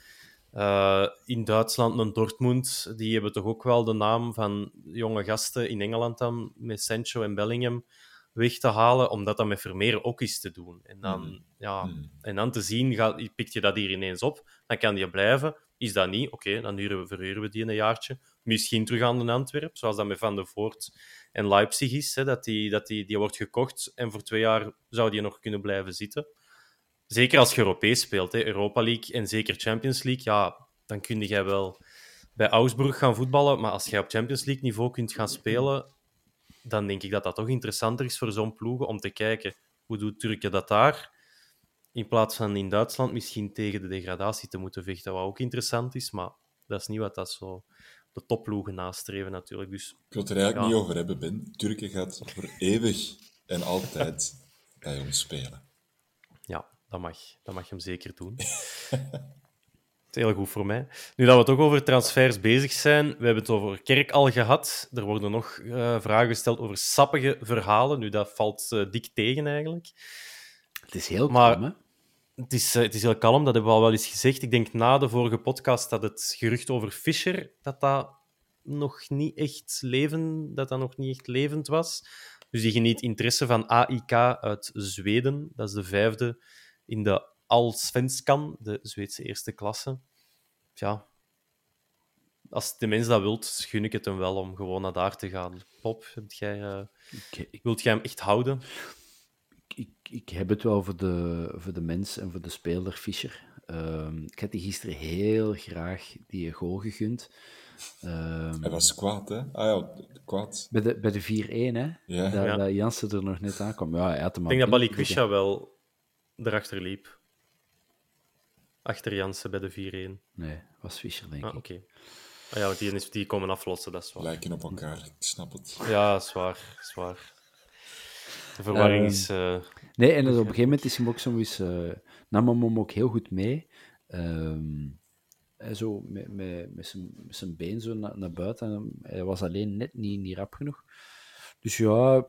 eh, in Duitsland een Dortmund, die hebben toch ook wel de naam van jonge gasten in Engeland dan, met Sancho en Bellingham, weg te halen, omdat dat met Vermeeren ook is te doen. En dan, Mm. ja, Mm. en dan te zien, gaat, pikt je dat hier ineens op, dan kan die blijven. Is dat niet? Oké, dan huren we, verhuren we die een jaartje. Misschien terug aan de Antwerp, zoals dat met Van der Voort en Leipzig is. Hè, dat, die, dat die, die wordt gekocht en voor twee jaar zou die nog kunnen blijven zitten. Zeker als je Europees speelt, hè, Europa League en zeker Champions League, ja, dan kun jij wel bij Augsburg gaan voetballen. Maar als jij op Champions League niveau kunt gaan spelen, dan denk ik dat dat toch interessanter is voor zo'n ploegen om te kijken hoe doet Turken dat daar. in plaats van in Duitsland misschien tegen de degradatie te moeten vechten, wat ook interessant is, maar dat is niet wat dat zo de topploegen nastreven natuurlijk. Dus Ik wil het er eigenlijk Ja. niet over hebben, Ben. Turken gaat voor eeuwig en altijd bij ons spelen. Dat mag. Dat mag hem zeker doen. Het is heel goed voor mij. Nu dat we toch over transfers bezig zijn, we hebben het over Kerk al gehad. Er worden nog eh, vragen gesteld over sappige verhalen. Nu, dat valt eh, dik tegen eigenlijk. Het is heel Maar- kalm, hè? Het is, eh, het is heel kalm, dat hebben we al wel eens gezegd. Ik denk na de vorige podcast dat het gerucht over Fischer, dat dat nog niet echt leven, dat dat nog niet echt levend was. Dus die geniet interesse van AIK uit Zweden. Dat is de vijfde in de Allsvenskan, de Zweedse eerste klasse. Ja, als de mens dat wilt, gun ik het hem wel om gewoon naar daar te gaan. Pop, heb jij, eh, Ik, ik, wilt jij hem echt houden? ik, ik heb het wel voor de, voor de mens en voor de speler Fischer. Ehm, ik had die gisteren heel graag die goal gegund. Ehm, Hij was kwaad, hè? Ah ja, kwaad. bij de, bij de 4-1, hè? Ja. Dat, Ja. dat Jansen er nog net aankwam. Ja, hij had hem Ik denk dat al Balikwisha wel erachter liep. Achter Jansen bij de 4-1. Nee, was Fischer, denk Ah, ik. oké. Ah ja, want die, is, die komen aflossen, dat is waar. Lijken op elkaar, ik snap het. Ja, dat is waar. Dat is waar. De verwarring Ehm, is... eh, Nee, en dus op een gegeven moment is hem ook zo eens, eh nam hem hem ook heel goed mee. Ehm, hij zo met, met, met, zijn, met zijn been zo naar, naar buiten. En Hij was alleen net niet, niet rap genoeg. Dus ja,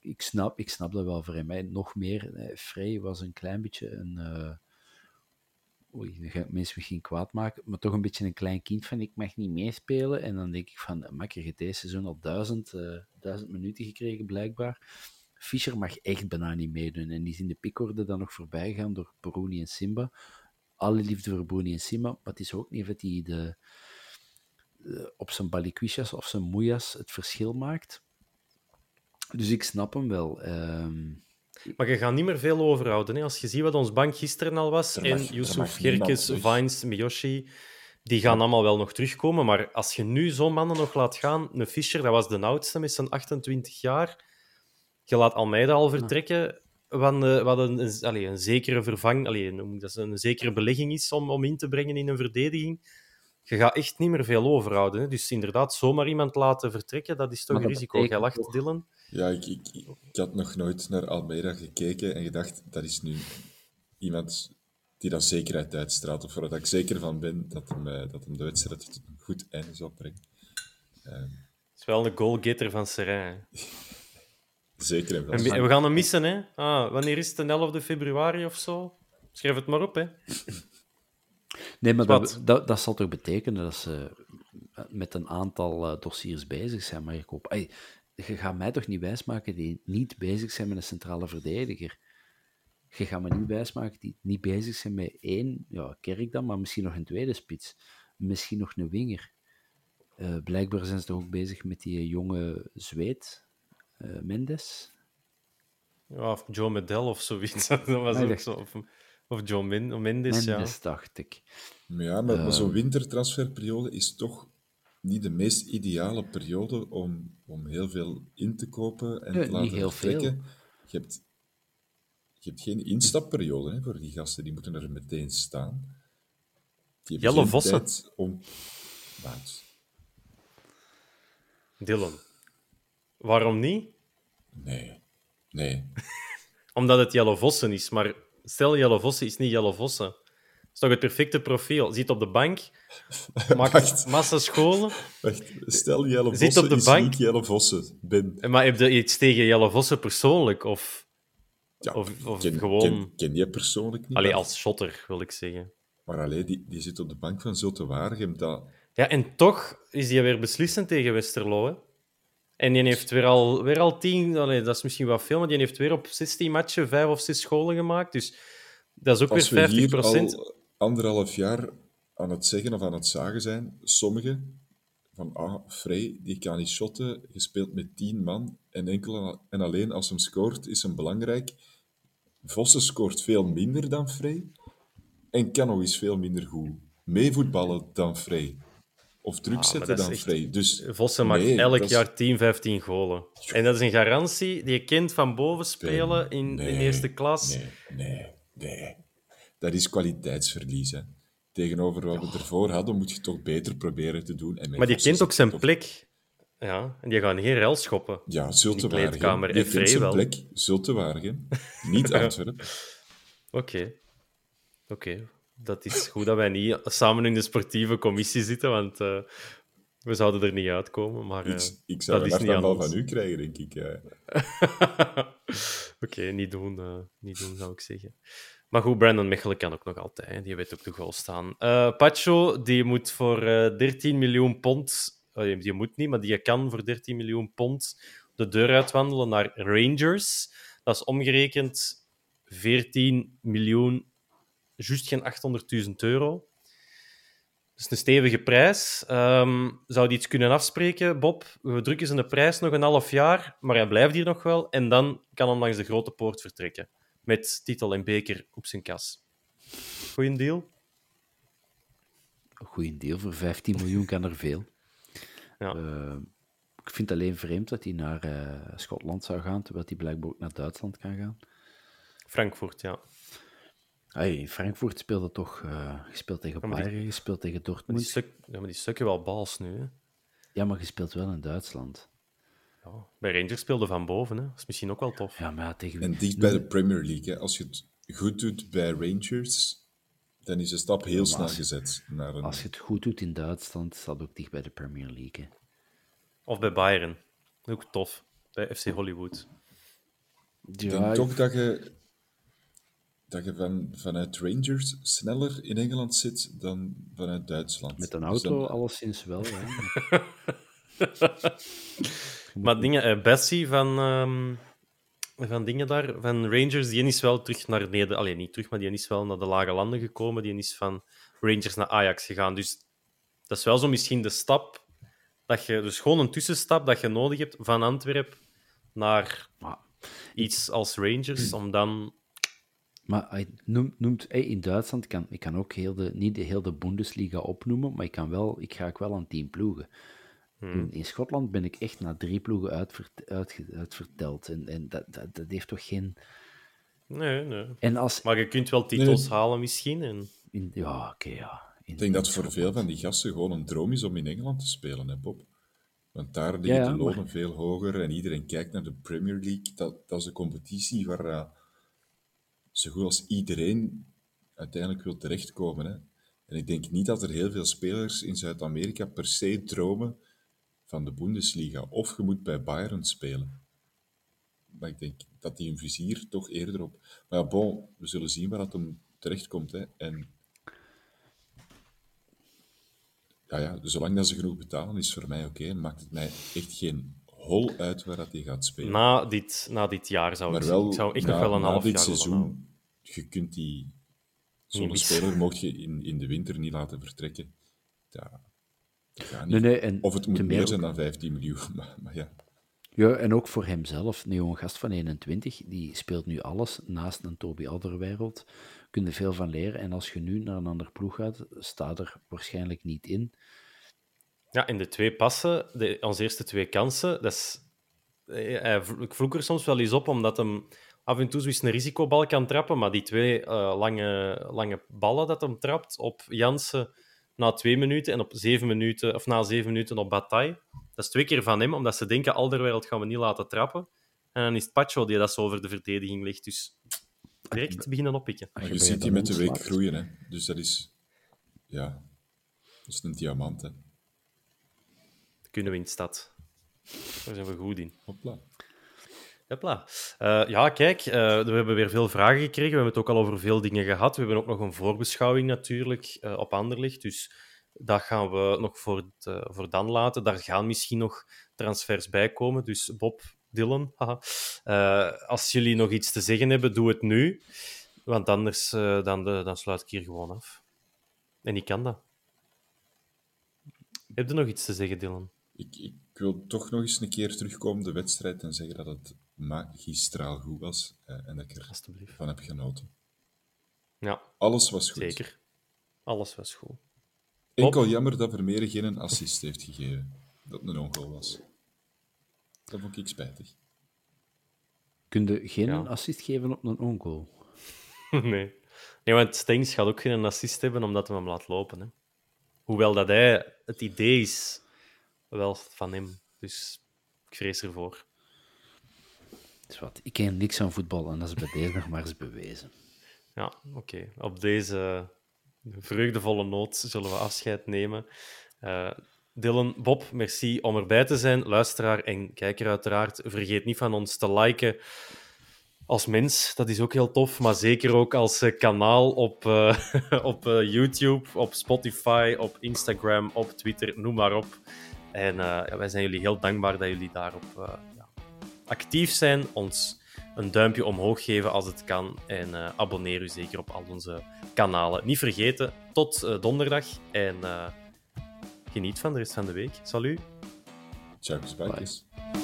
ik, snap, ik snap dat wel voor hem. Nog meer, eh, Frey was een klein beetje een... eh oei, dan ga ik mensen misschien kwaad maken, maar toch een beetje een klein kind van ik mag niet meespelen. En dan denk ik van, makker, je deze seizoen al duizend, eh, duizend minuten gekregen blijkbaar. Fischer mag echt bijna niet meedoen. En die is in de pikorde dan nog voorbij gegaan door Bruni en Simba. Alle liefde voor Bruni en Simba, maar het is ook niet dat hij de, de- op zijn balikwisjas of zijn moejas het verschil maakt. Dus ik snap hem wel. Ehm, Maar je gaat niet meer veel overhouden. Hè? Als je ziet wat ons bank gisteren al was, en Yusuf, Gerkes, weg. Vines, Miyoshi, die gaan allemaal wel nog terugkomen. Maar als je nu zo'n mannen nog laat gaan, een Fischer, dat was de oudste met zijn 28 jaar, je laat Almeida al vertrekken, wat een, wat een, allee, een zekere vervang, allee, dat zeggen, een zekere belegging is om, om in te brengen in een verdediging. Je gaat echt niet meer veel overhouden. Hè? Dus inderdaad, zomaar iemand laten vertrekken, dat is toch een risico. Jij lacht, toch- Dylan. Ja, ik, ik, ik had nog nooit naar Almeida gekeken en gedacht, dat is nu iemand die dat zekerheid uitstraalt. Of waar dat ik zeker van ben dat hem, eh, dat hem de wedstrijd tot een goed einde zal brengen. Het is wel een goalgetter van Serijn. Zeker en vast. we we gaan hem missen, hè? Ah, wanneer is het? De 11 februari of zo? Schrijf het maar op, hè? Nee, maar dat, dat, dat zal toch betekenen dat ze met een aantal eh, dossiers bezig zijn. Maar ik hoop, Ey, je gaat mij toch niet wijsmaken die niet bezig zijn met een centrale verdediger. Je gaat me niet wijsmaken die niet bezig zijn met één, ja, Kerk dan, maar misschien nog een tweede spits. Misschien nog een winger. Eh, blijkbaar zijn ze toch ook bezig met die jonge Zweed, eh, Mendes. Ja, of Joe Medel of zoiets. Dat was Ah, ook zo. Of, of John Min, of Mendes, Mendes, dacht ik. Maar ja, maar, maar zo'n Ehm. wintertransferperiode is toch niet de meest ideale periode om, om heel veel in te kopen en te niet laten heel vertrekken. Je hebt, je hebt geen instapperiode hè, voor die gasten, die moeten er meteen staan. Die Jelle Vossen. om... Maat, Dylan. Waarom niet? Nee, nee. Omdat het Jelle Vossen is. Maar stel, Jelle Vossen is niet Jelle Vossen. Dat is toch het perfecte profiel. Zit op de bank, maakt massa scholen. Wacht, stel Jelle Zit Vossen op de is bank. niet Jelle Vossen. Ben. Maar heb je iets tegen Jelle Vossen persoonlijk? Of, Ja, of, of ken, gewoon... ken, persoonlijk niet. Allee, maar- als shotter, wil ik zeggen. Maar alleen die, die zit op de bank van Zulte Waregem. Dat, Ja, en toch is hij weer beslissend tegen Westerlo. Hè? En die heeft weer al, weer al tien, allee, dat is misschien wat veel, maar die heeft weer op 16 matchen vijf of zes scholen gemaakt. Dus dat is ook als we weer 50%. hier al anderhalf jaar aan het zeggen of aan het zagen zijn, sommigen van ah, Frey, die kan niet shotten, je speelt met tien man en enkel en alleen als hem scoort is hem belangrijk. Vossen scoort veel minder dan Frey en kan nog eens veel minder goed meevoetballen dan Frey. Of druk Ah, zetten dan echt- Frey. Dus Vossen maakt elk is- jaar 10, 15 golen. En dat is een garantie die je kent van boven spelen in, nee, in eerste klas. Nee, nee. Nee, dat is kwaliteitsverlies. Hè. Tegenover wat we ervoor hadden, moet je toch beter proberen te doen. En Maar die kent ook zijn toch- plek. Ja, en die gaan geen rel schoppen. Ja, in die kent zijn Vrij wel. plek, Zultewaargen. Niet Antwerpen. Oké. Oké. Dat is goed dat wij niet samen in de sportieve commissie zitten, want eh, we zouden er niet uitkomen. Maar, eh, Ik, ik zou dat is niet aan van u krijgen, denk ik. Oké, niet doen, eh, niet doen, zou ik zeggen. Maar goed, Brandon Mechelen kan ook nog altijd. hè. Die weet ook de goal staan. Pacho, die moet voor eh 13 miljoen pond... die moet niet, maar die kan voor 13 miljoen pond de deur uitwandelen naar Rangers. Dat is omgerekend 14 miljoen, juist geen 800.000 euro. Dat is een stevige prijs. Ehm, zou die iets kunnen afspreken, Bob? We drukken ze de prijs nog een half jaar, maar hij blijft hier nog wel. En dan kan hij langs de grote poort vertrekken. Met titel en beker op zijn kas. Goeie deal? Goeie deel. Voor 15 miljoen kan er veel. Ja. Eh, ik vind het alleen vreemd dat hij naar eh, Schotland zou gaan, terwijl hij blijkbaar ook naar Duitsland kan gaan. Frankfurt, ja. Hey, in Frankfurt speelde toch eh gespeeld tegen die- Bayern, gespeeld tegen Maar die, Dortmund. stuk, ja, maar die stukken wel bals nu. Hè? Ja, maar je speelt wel in Duitsland. Ja. Bij Rangers speelde van boven. Hè? Dat is misschien ook wel tof. Ja, maar ja, tegen En dicht bij de Premier League. Hè. Als je het goed doet bij Rangers, dan is de stap heel snel je- gezet. Naar een... Als je het goed doet in Duitsland, staat ook dicht bij de Premier League. hè. Of bij Bayern. Ook tof. Bij FC Hollywood. Ik Ja, denk toch dat je, dat je van, vanuit Rangers sneller in Engeland zit dan vanuit Duitsland. met een Dus auto dan- alleszins wel. Ja. Maar dingen, eh, Bessie van, ehm, van dingen daar, van Rangers, die is wel terug naar Nederland. Alleen niet terug, maar die is wel naar de lage landen gekomen. Die is van Rangers naar Ajax gegaan. Dus dat is wel zo misschien de stap dat je, dus gewoon een tussenstap dat je nodig hebt van Antwerpen naar iets als Rangers, om dan. Maar hij noemt, noemt hey, in Duitsland, ik kan, ik kan ook heel de, niet de heel de Bundesliga opnoemen, maar ik, kan wel, ik ga ook wel aan tien ploegen. In, in Schotland ben ik echt naar drie ploegen uitvert, uitge- uitverteld. En, en dat, dat, dat heeft toch geen... Nee, nee. En als... Maar je kunt wel titels Nee. halen misschien. En... In, ja, oké, ja. In- Ik denk dat in voor veel van die gasten gewoon een droom is om in Engeland te spelen, hè, Bob? Want daar liggen Ja, ja, de lonen maar- veel hoger en iedereen kijkt naar de Premier League. Dat, dat is een competitie waar eh, zo goed als iedereen uiteindelijk wil terechtkomen. Hè? En ik denk niet dat er heel veel spelers in Zuid-Amerika per se dromen van de Bundesliga. Of je moet bij Bayern spelen. Maar ik denk dat die een vizier toch eerder op... Maar ja, bon, we zullen zien waar dat hem terechtkomt. Hè. En ja, ja, zolang dat ze genoeg betalen, is voor mij oké. Maakt het mij echt geen hol uit waar dat hij gaat spelen. Na, dit, na dit jaar zou maar ik, wel, ik zou echt na, nog wel een na half dit jaar seizoen, je kunt die... Zo'n speler mocht je in, in de winter niet laten vertrekken. Ja, dat gaat niet. Nee, nee, en of het moet meer zijn dan 15 miljoen. Maar, maar ja, Ja, en ook voor hemzelf, een jonge gast van 21, die speelt nu alles naast een Toby Alderweireld. Kun je veel van leren. En als je nu naar een ander ploeg gaat, staat er waarschijnlijk niet in. Ja, in de twee passen, de, onze eerste twee kansen, dat is, eh, hij ik vloek er soms wel eens op, omdat hem af en toe zoiets een risicobal kan trappen, maar die twee eh, lange, lange ballen dat hem trapt op Jansen na twee minuten en op zeven minuten, of na zeven minuten op Bataille, dat is twee keer van hem, omdat ze denken, Alderwereld gaan we niet laten trappen. En dan is het Pacho die dat zo over de verdediging ligt, dus direct beginnen oppikken. Maar je ziet die met de week groeien. Hè. Dus dat is... Ja, dat is een diamant. Hè. Kunnen we in de stad. Daar zijn we goed in. Hopla. Hopla. Eh, ja, kijk, eh, we hebben weer veel vragen gekregen. We hebben het ook al over veel dingen gehad. We hebben ook nog een voorbeschouwing natuurlijk eh, op Anderlicht. Dus dat gaan we nog voor, het, voor dan laten. Daar gaan misschien nog transfers bij komen. Dus Bob, Dylan, haha. Als jullie nog iets te zeggen hebben, doe het nu. Want anders dan, de- dan sluit ik hier gewoon af. En ik kan dat. Heb je nog iets te zeggen, Dylan? Ik, ik wil toch nog eens een keer terugkomen op de wedstrijd en zeggen dat het magistraal goed was eh, en dat ik Alsjeblieft. ervan heb genoten. Ja, Alles was goed. zeker. Alles was goed. Enkel jammer dat Vermeer geen assist heeft gegeven. Dat het een ongoal was. Dat vond ik spijtig. Kun je geen Ja. assist geven op een ongoal? nee. nee, want Stengs gaat ook geen assist hebben omdat hij hem laat lopen. Hè. Hoewel dat hij het idee is wel van hem. Dus ik vrees ervoor. is wat. Ik ken niks van voetbal en dat is bij deze nog maar eens bewezen. Ja, oké. Op deze vreugdevolle noot zullen we afscheid nemen. Uh, Dylan, Bob, merci om erbij te zijn. Luisteraar en kijker uiteraard. Vergeet niet van ons te liken als mens. Dat is ook heel tof. Maar zeker ook als uh, kanaal op, uh, op YouTube, op Spotify, op Instagram, op Twitter, noem maar op. En ja, wij zijn jullie heel dankbaar dat jullie daarop ja, actief zijn. Ons een duimpje omhoog geven als het kan. En uh, abonneer u zeker op al onze kanalen. Niet vergeten, tot uh, donderdag. En uh, geniet van de rest van de week. Salut. Ciao, Bye.